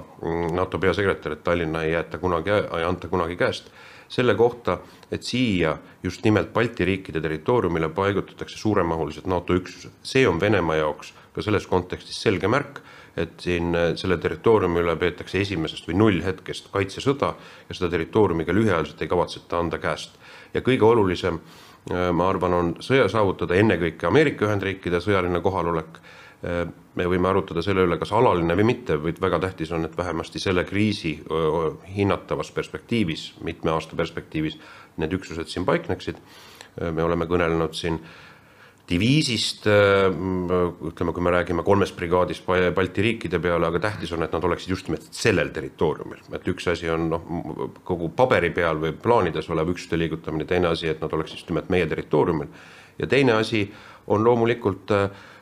NATO peasekretär, et Tallinna ei jäeta kunagi, ei anta kunagi käest, selle kohta, et siia just nimelt Balti riikide territooriumile paigutatakse suuremahulised NATO üksused. see on Venemaa jaoks ka selles kontekstis selge märk, et siin selle territooriumi üle peetakse esimesest või nullhetkest kaitsesõda ja seda territooriumi ka lühiajaliselt ei kavatseta anda käest. ja kõige olulisem ma arvan, on sõja saavutada ennekõike Ameerika Ühendriikide sõjaline kohalolek. Me võime arutada selle üle, kas alaline või mitte, vaid väga tähtis on, et vähemasti selle kriisi hinnatavas perspektiivis, mitme aasta perspektiivis need üksused siin paikneksid. me oleme kõnelenud siin diviisist, ütleme, kui me räägime kolmest brigaadist Balti riikide peale, aga tähtis on, et nad oleksid just nimelt sellel territooriumil, et üks asi on noh, kogu paberi peal või plaanides olev üksuste liigutamine, teine asi, et nad oleksid just nimelt meie territooriumil. ja teine asi on loomulikult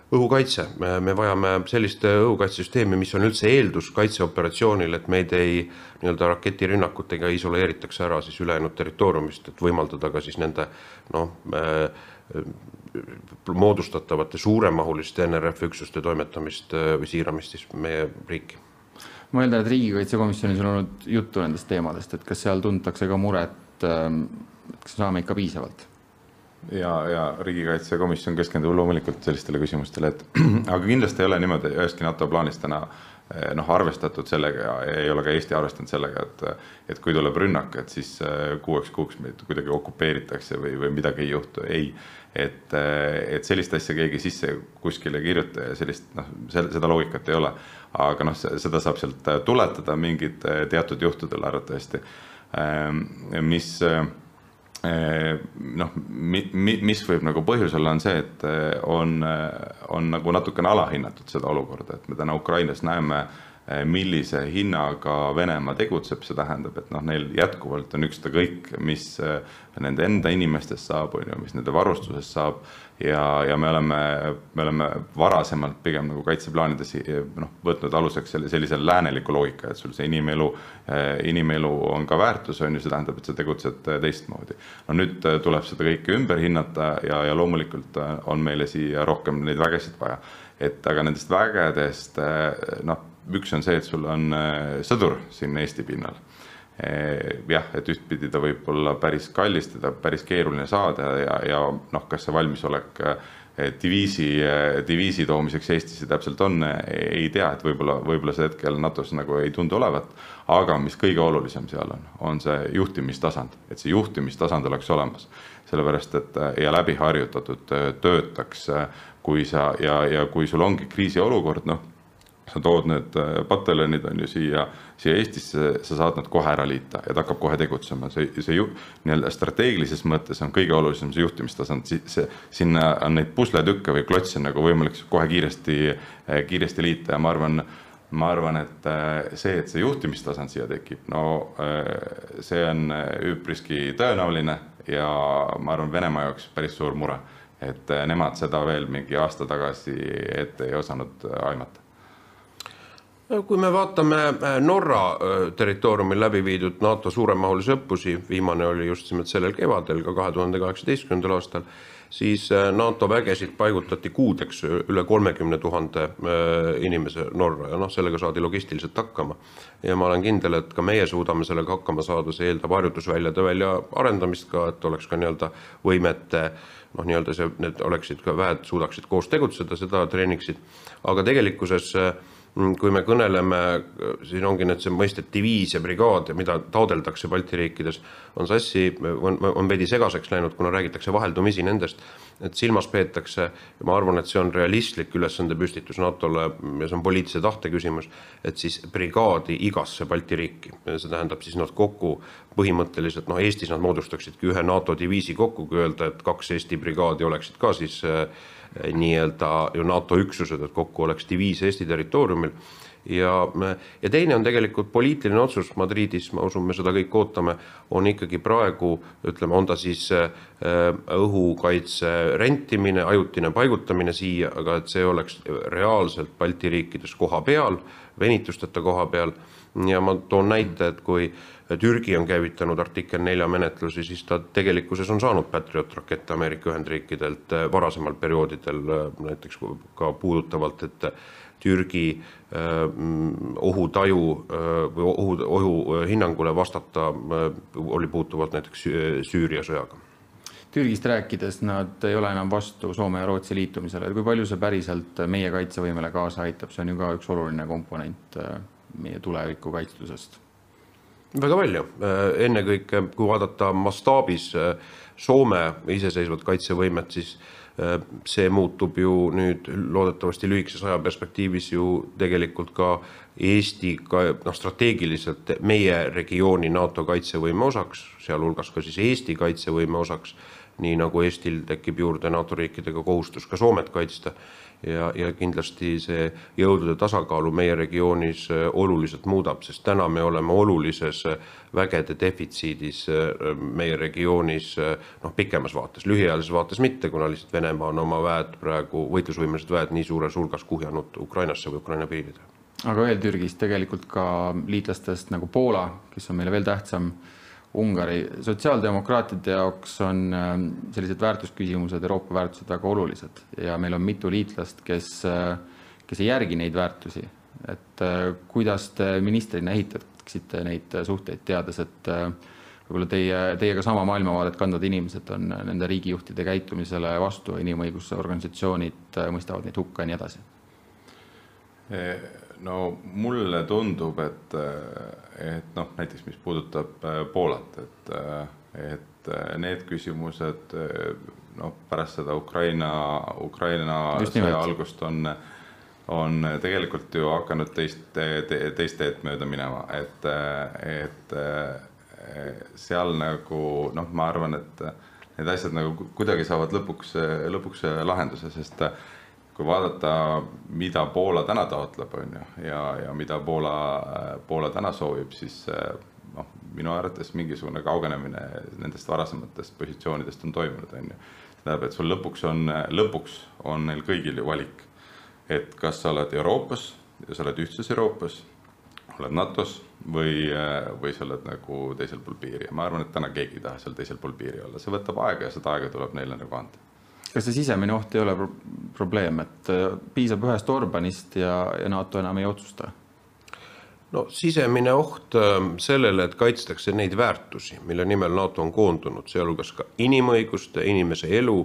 õhukaitse, me vajame sellist õhukaitsesüsteemi, mis on üldse eeldus kaitseoperatsioonil, et meid ei nii-öelda raketirünnakutega isoleeritakse ära siis ülejäänud territooriumist, et võimaldada ka siis nende noh moodustatavate suuremahuliste NRF-üksuste toimetamist või siiramist siis meie riiki. ma eeldan, et riigikaitsekomisjonis on olnud juttu nendest teemadest, et kas seal tuntakse ka muret, kas saame ikka piisavalt? Ja, ja riigikaitsekomisjon keskendub loomulikult sellistele küsimustele, et aga kindlasti ei ole niimoodi üheski NATO plaanis täna noh, arvestatud sellega ja ei ole ka Eesti arvestanud sellega, et, et kui tuleb rünnak, et siis kuueks kuuks meid kuidagi okupeeritakse või, või midagi ei juhtu, ei. Et, et sellist asja keegi sisse kuskile ei kirjuta ja sellist noh, seda loogikat ei ole. aga noh, seda saab sealt tuletada mingid teatud juhtudel arvatavasti, mis noh, mis võib nagu põhjus olla, on see, et on, on nagu natukene alahinnatud seda olukorda, et me täna Ukrainas näeme millise hinnaga Venemaa tegutseb, see tähendab, et noh, neil jätkuvalt on ükskõik, mis nende enda inimestest saab, on ju, mis nende varustusest saab. Ja, ja me oleme, me oleme varasemalt pigem nagu kaitseplaanides noh, võtnud aluseks selle sellise lääneliku loogika, et sul see inimelu, inimelu on ka väärtus, on ju, see tähendab, et sa tegutsed teistmoodi. no nüüd tuleb seda kõike ümber hinnata ja, ja loomulikult on meile siia rohkem neid vägesid vaja. et aga nendest vägedest noh üks on see, et sul on sõdur siin Eesti pinnal. Jah, et ühtpidi ta võib olla päris kallis, teda päris keeruline saada ja, ja noh, kas see valmisolek diviisi, diviisi toomiseks Eestisse täpselt on, ei tea, et võib-olla, võib-olla see hetkel NATO-s nagu ei tundu olevat. aga mis kõige olulisem seal on, on see juhtimistasand, et see juhtimistasand oleks olemas. sellepärast, et ja läbi harjutatud töötaks, kui sa ja, ja kui sul ongi kriisiolukord, noh sa tood need pataljonid on ju siia, siia Eestisse, sa saad nad kohe ära liita ja ta hakkab kohe tegutsema, see, see ju nii-öelda strateegilises mõttes on kõige olulisem see juhtimistasand, see, sinna on neid pusletükke või klotse nagu võimalik kohe kiiresti, kiiresti liita ja ma arvan, ma arvan, et äh, see, et see juhtimistasand siia tekib, no äh, see on üpriski tõenäoline ja ma arvan, Venemaa jaoks päris suur mure, et nemad seda veel mingi aasta tagasi ette ei osanud aimata kui me vaatame Norra territooriumil läbi viidud NATO suuremahulisi õppusi, viimane oli just nimelt sellel kevadel, ka kahe tuhande kaheksateistkümnendal aastal siis äh, NATO vägesid paigutati kuudeks üle kolmekümne tuhande äh, inimese Norra ja noh, sellega saadi logistiliselt hakkama. ja ma olen kindel, et ka meie suudame sellega hakkama saada, see eeldab harjutusväljade väljaarendamist ka, et oleks ka nii-öelda võimete noh, nii-öelda see, need oleksid ka väed suudaksid koos tegutseda, seda treeniksid, aga tegelikkuses äh, kui me kõneleme, siin ongi nüüd see mõiste diviis ja brigaad ja mida taodeldakse Balti riikides, on sassi, on, on veidi segaseks läinud, kuna räägitakse vaheldumisi nendest, et silmas peetakse ja ma arvan, et see on realistlik ülesandepüstitus NATO-le ja see on poliitilise tahte küsimus, et siis brigaadi igasse Balti riiki, see tähendab siis nad kokku põhimõtteliselt noh, Eestis nad moodustaksidki ühe NATO diviisi kokku, kui öelda, et kaks Eesti brigaadi oleksid ka siis äh, nii-öelda ju NATO üksused, et kokku oleks diviis Eesti territooriumil. Ja, ja teine on tegelikult poliitiline otsus Madridis, ma usun, me seda kõik ootame, on ikkagi praegu ütleme, on ta siis äh, õhukaitse rentimine, ajutine paigutamine siia, aga et see oleks reaalselt Balti riikides koha peal, venitusteta koha peal. Ja ma toon näite, et kui Türgi on käivitanud artikkel nelja menetlusi, siis ta tegelikkuses on saanud Patriot rakette Ameerika Ühendriikidelt eh, varasemal perioodidel, eh, näiteks ka puudutavalt, et Türgi eh, ohutaju või ohu, ohuhinnangule vastata oli puutuvalt näiteks Süüria sõjaga. Türgist rääkides, nad ei ole enam vastu Soome ja Rootsi liitumisele, kui palju see päriselt meie kaitsevõimele kaasa aitab, see on ju ka üks oluline komponent meie tuleviku kaitstusest väga palju, äh, ennekõike kui vaadata mastaabis äh, Soome iseseisvat kaitsevõimet, siis äh, see muutub ju nüüd loodetavasti lühikeses ajaperspektiivis ju tegelikult ka Eesti ka noh, strateegiliselt meie regiooni NATO kaitsevõime osaks, sealhulgas ka siis Eesti kaitsevõime osaks, nii nagu Eestil tekib juurde NATO riikidega kohustus ka Soomet kaitsta ja, ja kindlasti see jõudude tasakaalu meie regioonis äh, oluliselt muudab, sest täna me oleme olulises äh, vägede defitsiidis äh, meie regioonis noh, pikemas vaates, lühiajalises vaates mitte, kuna lihtsalt Venemaa on oma väed praegu, võitlusvõimelised väed nii suures hulgas kuhjanud Ukrainasse või Ukraina piiridele. aga veel Türgist tegelikult ka liitlastest nagu Poola, kes on meile veel tähtsam Ungari, sotsiaaldemokraatide jaoks on ähm, sellised väärtusküsimused, Euroopa väärtused väga olulised ja meil on mitu liitlast, kes, äh, kes ei järgi neid väärtusi. et äh, kuidas te ministrina ehitaksite neid suhteid, teades, et äh, võib-olla teie, teiega sama maailmavaadet kandvad inimesed on nende riigijuhtide käitumisele vastu, inimõiguse organisatsioonid mõistavad neid hukka ja nii edasi? No mulle tundub, et, et noh, näiteks mis puudutab äh, Poolat, et, äh, et äh, need küsimused noh, pärast seda Ukraina, Ukraina sõja algust on, on tegelikult ju hakanud teist te,, teist teed mööda minema, et, et seal nagu noh, ma arvan, et need asjad nagu kuidagi saavad lõpuks, lõpuks lahenduse, sest kui vaadata, mida Poola täna taotleb, on ju, ja, ja mida Poola, Poola täna soovib, siis noh, minu arvates mingisugune kaugenemine nendest varasematest positsioonidest on toimunud, on ju. tähendab, et sul lõpuks on, lõpuks on neil kõigil ju valik, et kas sa oled Euroopas ja sa oled ühtses Euroopas, oled NATO-s või, või sa oled nagu teisel pool piiri. Ja ma arvan, et täna keegi ei taha seal teisel pool piiri olla, see võtab aega ja seda aega tuleb neile nagu anda kas see sisemine oht ei ole pro probleem, et äh, piisab ühest Orbanist ja, ja NATO enam ei otsusta? no sisemine oht ähm, sellele, et kaitstakse neid väärtusi, mille nimel NATO on koondunud, sealhulgas ka inimõiguste, inimese elu,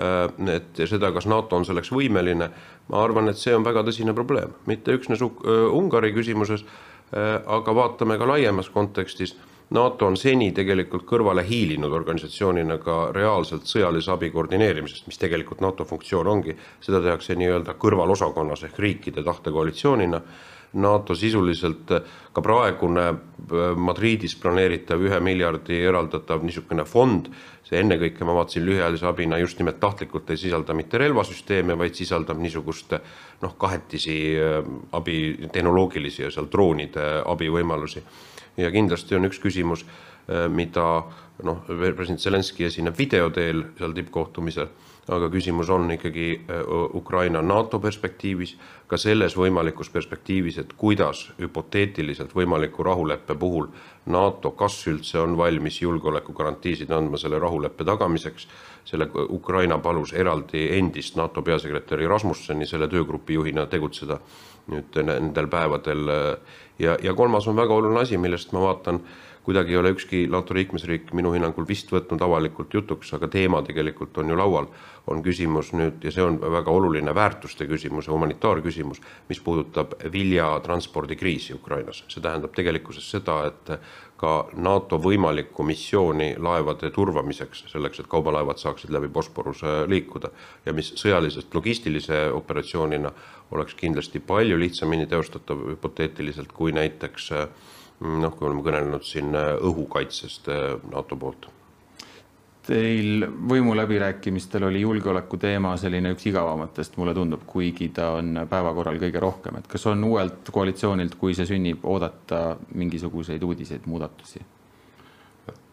äh, et seda, kas NATO on selleks võimeline, ma arvan, et see on väga tõsine probleem, mitte üksnes äh, Ungari küsimuses, aga vaatame ka laiemas kontekstis NATO on seni tegelikult kõrvale hiilinud organisatsioonina ka reaalselt sõjalise abi koordineerimisest, mis tegelikult NATO funktsioon ongi, seda tehakse nii-öelda kõrvalosakonnas ehk riikide tahtekoalitsioonina NATO sisuliselt ka praegune Madridis planeeritav ühe miljardi eraldatav niisugune fond, see ennekõike ma vaatasin lühiajalise abina just nimelt tahtlikult ei sisalda mitte relvasüsteeme, vaid sisaldab niisugust noh, kahetisi abi, tehnoloogilisi ja seal droonide abivõimalusi. Ja kindlasti on üks küsimus, mida noh, president Zelenskõi esineb video teel seal tippkohtumisel aga küsimus on ikkagi Ukraina NATO perspektiivis, ka selles võimalikus perspektiivis, et kuidas hüpoteetiliselt võimaliku rahuleppe puhul NATO, kas üldse on valmis julgeolekugarantiisid andma selle rahuleppe tagamiseks. selle Ukraina palus eraldi endist NATO peasekretäri Rasmusseni selle töögrupi juhina tegutseda nüüd nendel päevadel. ja, ja kolmas on väga oluline asi, millest ma vaatan kuidagi ei ole ükski NATO liikmesriik minu hinnangul vist võtnud avalikult jutuks, aga teema tegelikult on ju laual, on küsimus nüüd ja see on väga oluline väärtuste küsimus ja humanitaarküsimus, mis puudutab viljatranspordikriisi Ukrainas. see tähendab tegelikkuses seda, et ka NATO võimalikku missiooni laevade turvamiseks, selleks et kaubalaevad saaksid läbi Bosporuse liikuda ja mis sõjalisest logistilise operatsioonina oleks kindlasti palju lihtsamini teostatav hüpoteetiliselt kui näiteks äh, noh, kui oleme kõnelenud siin äh, õhukaitsest äh, NATO poolt. Teil võimuläbirääkimistel oli julgeoleku teema selline üks igavamatest, mulle tundub, kuigi ta on päevakorral kõige rohkem, et kas on uuelt koalitsioonilt, kui see sünnib, oodata mingisuguseid uudiseid, muudatusi?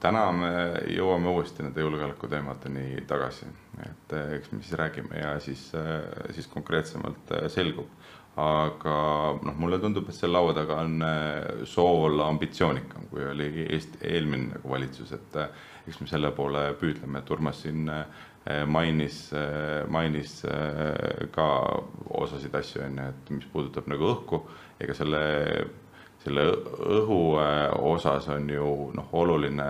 täna me jõuame uuesti nende julgeolekuteemadeni tagasi, et äh, eks me siis räägime ja siis, siis konkreetsemalt selgub aga noh, mulle tundub, et seal laua taga on äh, soov olla ambitsioonikam, kui oli Eesti eelmine nagu valitsus, et äh, eks me selle poole püüdleme, et Urmas siin äh, mainis, mainis ka osasid asju, on ju, et mis puudutab nagu õhku, ega selle, selle õhu osas on ju noh, oluline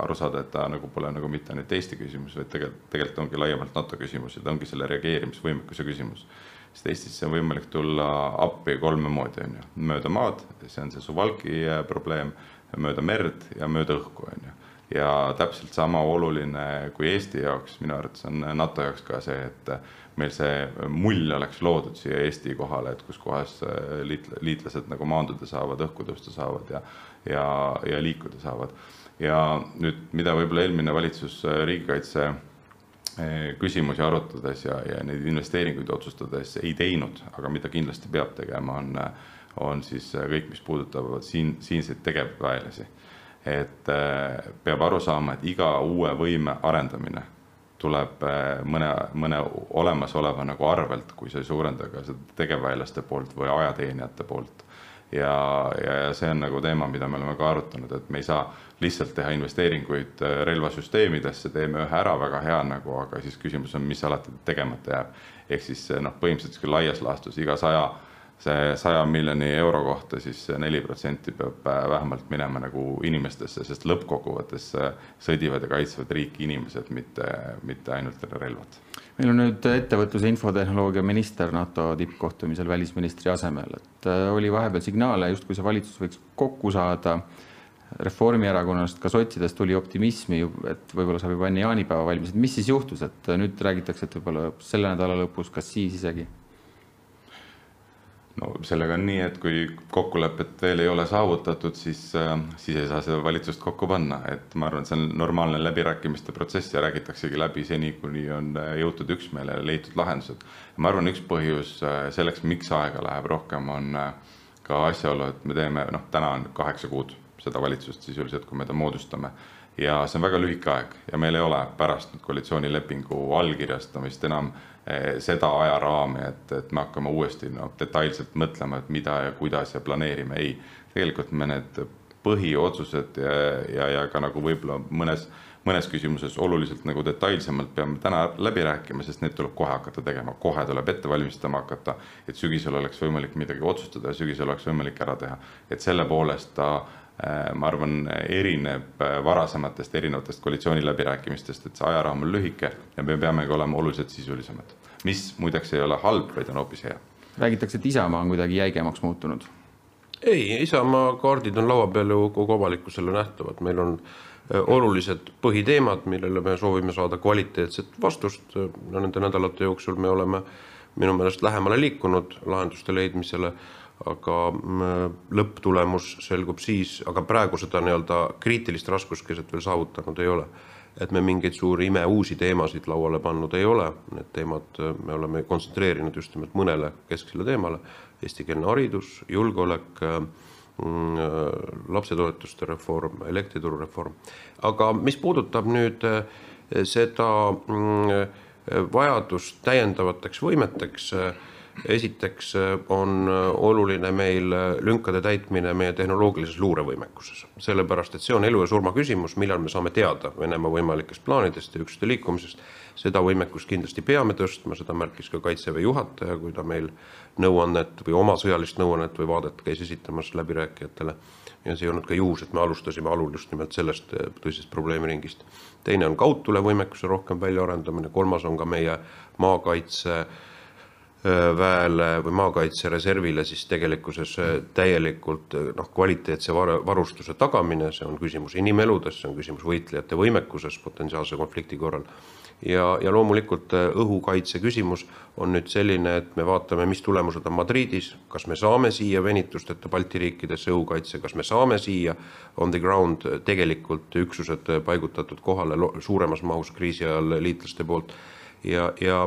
aru saada, et ta nagu pole nagu mitte ainult Eesti küsimus, vaid tegelikult, tegelikult ongi laiemalt NATO küsimus ja ta ongi selle reageerimisvõimekuse küsimus sest Eestisse on võimalik tulla appi kolme moodi, on ju, mööda maad, see on see Suwalki äh, probleem, mööda merd ja mööda õhku, on ju. ja täpselt sama oluline kui Eesti jaoks, minu arvates on NATO jaoks ka see, et meil see mull oleks loodud siia Eesti kohale, et kus kohas äh, liit-, liitlased nagu maanduda saavad, õhku tõusta saavad ja, ja, ja liikuda saavad. ja nüüd, mida võib-olla eelmine valitsus äh, riigikaitse Eh, küsimusi arutades ja, ja neid investeeringuid otsustades ei teinud, aga mida kindlasti peab tegema, on, on siis kõik, mis puudutavad siin, siinseid tegevväelasi. et eh, peab aru saama, et iga uue võime arendamine tuleb eh, mõne, mõne olemasoleva nagu arvelt, kui sa ei suurenda ka seda tegevväelaste poolt või ajateenijate poolt ja, ja, ja see on nagu teema, mida me oleme ka arutanud, et me ei saa lihtsalt teha investeeringuid äh, relvasüsteemidesse, teeme ühe ära, väga hea nagu, aga siis küsimus on, mis alati tegemata jääb. ehk siis noh, põhimõtteliselt küll laias laastus iga saja see saja miljoni euro kohta siis neli protsenti peab äh, vähemalt minema nagu inimestesse, sest lõppkokkuvõttes äh, sõdivad ja kaitsevad riiki inimesed, mitte, mitte ainult relvad. meil on nüüd ettevõtluse infotehnoloogia minister NATO tippkohtumisel välisministri asemel, et äh, oli vahepeal signaale, justkui see valitsus võiks kokku saada. Reformierakonnast, ka sotsidest tuli optimismi, et võib-olla saab juba enne jaanipäeva valmis, et mis siis juhtus, et nüüd räägitakse, et võib-olla selle nädala lõpus, kas siis isegi? No sellega on nii, et kui kokkulepet veel ei ole saavutatud, siis, äh, siis ei saa seda valitsust kokku panna, et ma arvan, et see on normaalne läbirääkimiste protsess ja räägitaksegi läbi seni, kuni on äh, jõutud üksmeelele, leitud lahendused. ma arvan, üks põhjus äh, selleks, miks aega läheb rohkem, on ka asjaolu, et me teeme, noh, täna on kaheksa kuud seda valitsust sisuliselt, kui me ta moodustame ja see on väga lühike aeg ja meil ei ole pärast nüüd koalitsioonilepingu allkirjastamist enam eh, seda ajaraami, et, et me hakkame uuesti noh, detailselt mõtlema, et mida ja kuidas ja planeerime, ei. tegelikult me need põhiotsused ja, ja, ja ka nagu võib-olla mõnes, mõnes küsimuses oluliselt nagu detailsemalt peame täna läbi rääkima, sest need tuleb kohe hakata tegema, kohe tuleb ette valmistama hakata, et sügisel oleks võimalik midagi otsustada ja sügisel oleks võimalik ära teha. et selle poolest ta ma arvan, erineb äh, varasematest erinevatest koalitsiooniläbirääkimistest, et see ajaraam on lühike ja me peamegi olema oluliselt sisulisemad. mis muideks ei ole halb, vaid on hoopis hea. räägitakse, et Isamaa on kuidagi jäigemaks muutunud. ei, Isamaa kaardid on laua peal ju kogu avalikkusele nähtavad, meil on äh, olulised põhiteemad, millele me soovime saada kvaliteetset vastust. no nende nädalate jooksul me oleme minu meelest lähemale liikunud lahenduste leidmisele, aga mm, lõpptulemus selgub siis, aga praegu seda nii-öelda kriitilist raskuskeset veel saavutanud ei ole. et me mingeid suuri imeuusi teemasid lauale pannud ei ole, need teemad me oleme kontsentreerinud just nimelt mõnele kesksele teemale, eestikeelne haridus, julgeolek Mm, lapsetoetuste reform, elektrituru reform. aga mis puudutab nüüd seda mm, vajadust täiendavateks võimeteks, esiteks eh, on oluline meil lünkade täitmine meie tehnoloogilises luurevõimekuses. sellepärast, et see on elu ja surma küsimus, millal me saame teada Venemaa võimalikest plaanidest ja üksuste liikumisest. seda võimekust kindlasti peame tõstma, seda märkis ka Kaitseväe juhataja, kui ta meil nõuannet või oma sõjalist nõuannet või vaadet käis esitamas läbirääkijatele. ja see ei olnud ka juhus, et me alustasime alul just nimelt sellest tõsisest probleemiringist. teine on kaudtulevõimekuse rohkem väljaarendamine, kolmas on ka meie maakaitse väele või maakaitsereservile siis tegelikkuses täielikult noh, kvaliteetse var-, varustuse tagamine, see on küsimus inimeludes, see on küsimus võitlejate võimekuses potentsiaalse konflikti korral. Ja, ja loomulikult õhukaitse küsimus on nüüd selline, et me vaatame, mis tulemused on Madridis, kas me saame siia venitusteta Balti riikidesse õhukaitse, kas me saame siia on the ground tegelikult üksused paigutatud kohale suuremas mahus kriisi ajal liitlaste poolt ja, ja,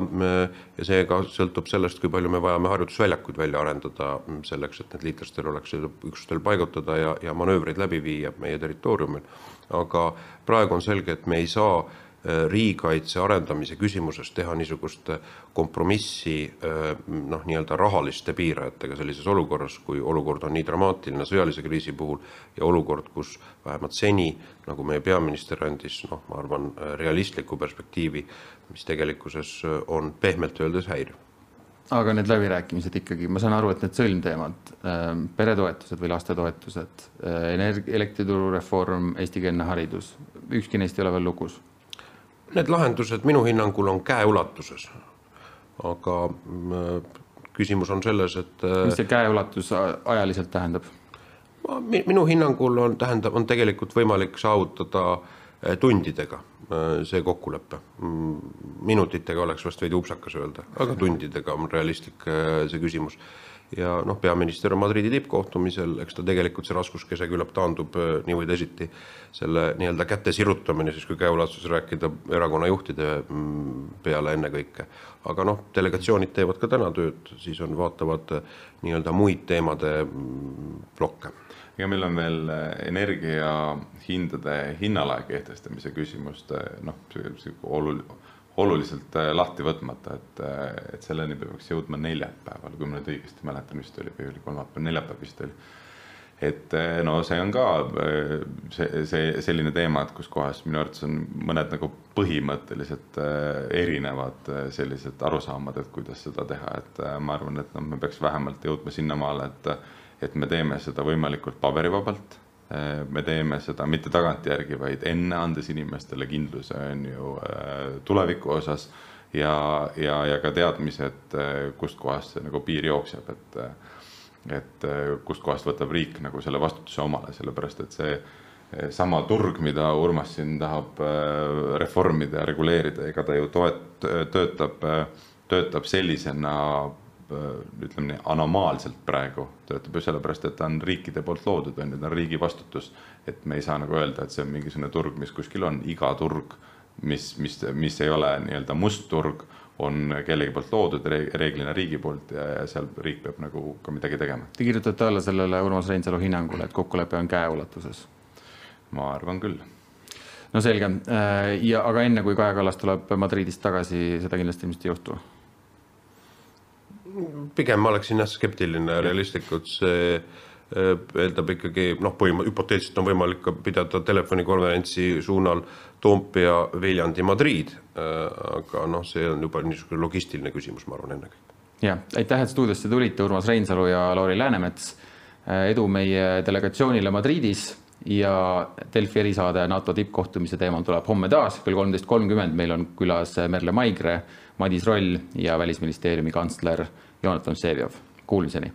ja see ka sõltub sellest, kui palju me vajame harjutusväljakuid välja arendada mm, selleks, et need liitlastel oleks üksustel paigutada ja, ja manöövreid läbi viia meie territooriumil. aga praegu on selge, et me ei saa riigikaitse arendamise küsimuses teha niisugust äh, kompromissi äh, noh, nii-öelda rahaliste piirajatega sellises olukorras, kui olukord on nii dramaatiline sõjalise kriisi puhul ja olukord, kus vähemalt seni, nagu meie peaminister andis, noh, ma arvan, realistliku perspektiivi, mis tegelikkuses on pehmelt öeldes häiriv. Aga need läbirääkimised ikkagi, ma saan aru, et need sõlmteemad, peretoetused või lastetoetused, energia, elektrituru reform, eestikeelne haridus, ükski neist ei ole veel lukus Need lahendused minu hinnangul on käeulatuses. aga mm, küsimus on selles, et. mis see käeulatus ajaliselt tähendab? minu hinnangul on, tähendab, on tegelikult võimalik saavutada eh, tundidega eh, see kokkulepe. Mm, minutitega oleks vast veidi upsakas öelda, aga tundidega on realistlik see küsimus ja noh, peaminister on Madridi tippkohtumisel, eks ta tegelikult see raskuskese küllap taandub äh, nii või teisiti selle nii-öelda käte sirutamine siis, kui käeulatuses rääkida erakonna juhtide mm, peale ennekõike. aga noh, delegatsioonid teevad ka täna tööd, siis on, vaatavad äh, nii-öelda muid teemade mm, plokke ega meil on veel äh, energiahindade hinnalae kehtestamise küsimust, noh, oluline oluliselt äh, lahti võtmata, et, äh, et selleni peaks jõudma neljapäeval, kui ma nüüd õigesti mäletan, vist oli, või oli kolmapäev, neljapäev vist oli. et äh, no see on ka see, see selline teema, et kus kohas minu arvates on mõned nagu põhimõtteliselt erinevad sellised arusaamad, et kuidas seda teha, et ma arvan, et noh, me peaks vähemalt jõudma sinnamaale, et, et me teeme seda võimalikult paberivabalt me teeme seda mitte tagantjärgi, vaid enne, andes inimestele kindluse, on ju, äh, tuleviku osas ja, ja, ja ka teadmised, äh, kustkohast see nagu piir jookseb, et et kustkohast võtab riik nagu selle vastutuse omale, sellepärast et see sama turg, mida Urmas siin tahab reformida ja reguleerida, ega ta ju toet-, töötab, töötab sellisena Äh, ütleme nii, anomaalselt praegu töötab ju sellepärast, et ta on riikide poolt loodud, on ju, ta on riigi vastutus. et me ei saa nagu öelda, et see on mingisugune turg, mis kuskil on, iga turg, mis, mis, mis ei ole nii-öelda must turg, on kellegi poolt loodud, reeglina riigi poolt ja, ja seal riik peab nagu ka midagi tegema. Te kirjutate alla sellele Urmas Reinsalu hinnangule, et kokkulepe on käeulatuses? ma arvan küll no selge äh, ja aga enne kui Kaja Kallas tuleb Madridist tagasi, seda kindlasti ilmselt ei juhtu pigem ma oleksin jah skeptiline realistlikult, see äh, eeldab ikkagi noh, põhim-, hüpoteetiliselt on võimalik ka pidada telefonikonverentsi suunal Toompea, Viljandi, Madrid. Äh, aga noh, see on juba niisugune logistiline küsimus, ma arvan, ennekõike. jah, aitäh, et stuudiosse tulite, Urmas Reinsalu ja Lauri Läänemets. Äh, edu meie delegatsioonile Madridis ja Delfi erisaade NATO tippkohtumise teemal tuleb homme taas kell kolmteist kolmkümmend. meil on külas Merle Maigre, Madis Roll ja Välisministeeriumi kantsler Jonatan Vseviov. Kuulmiseni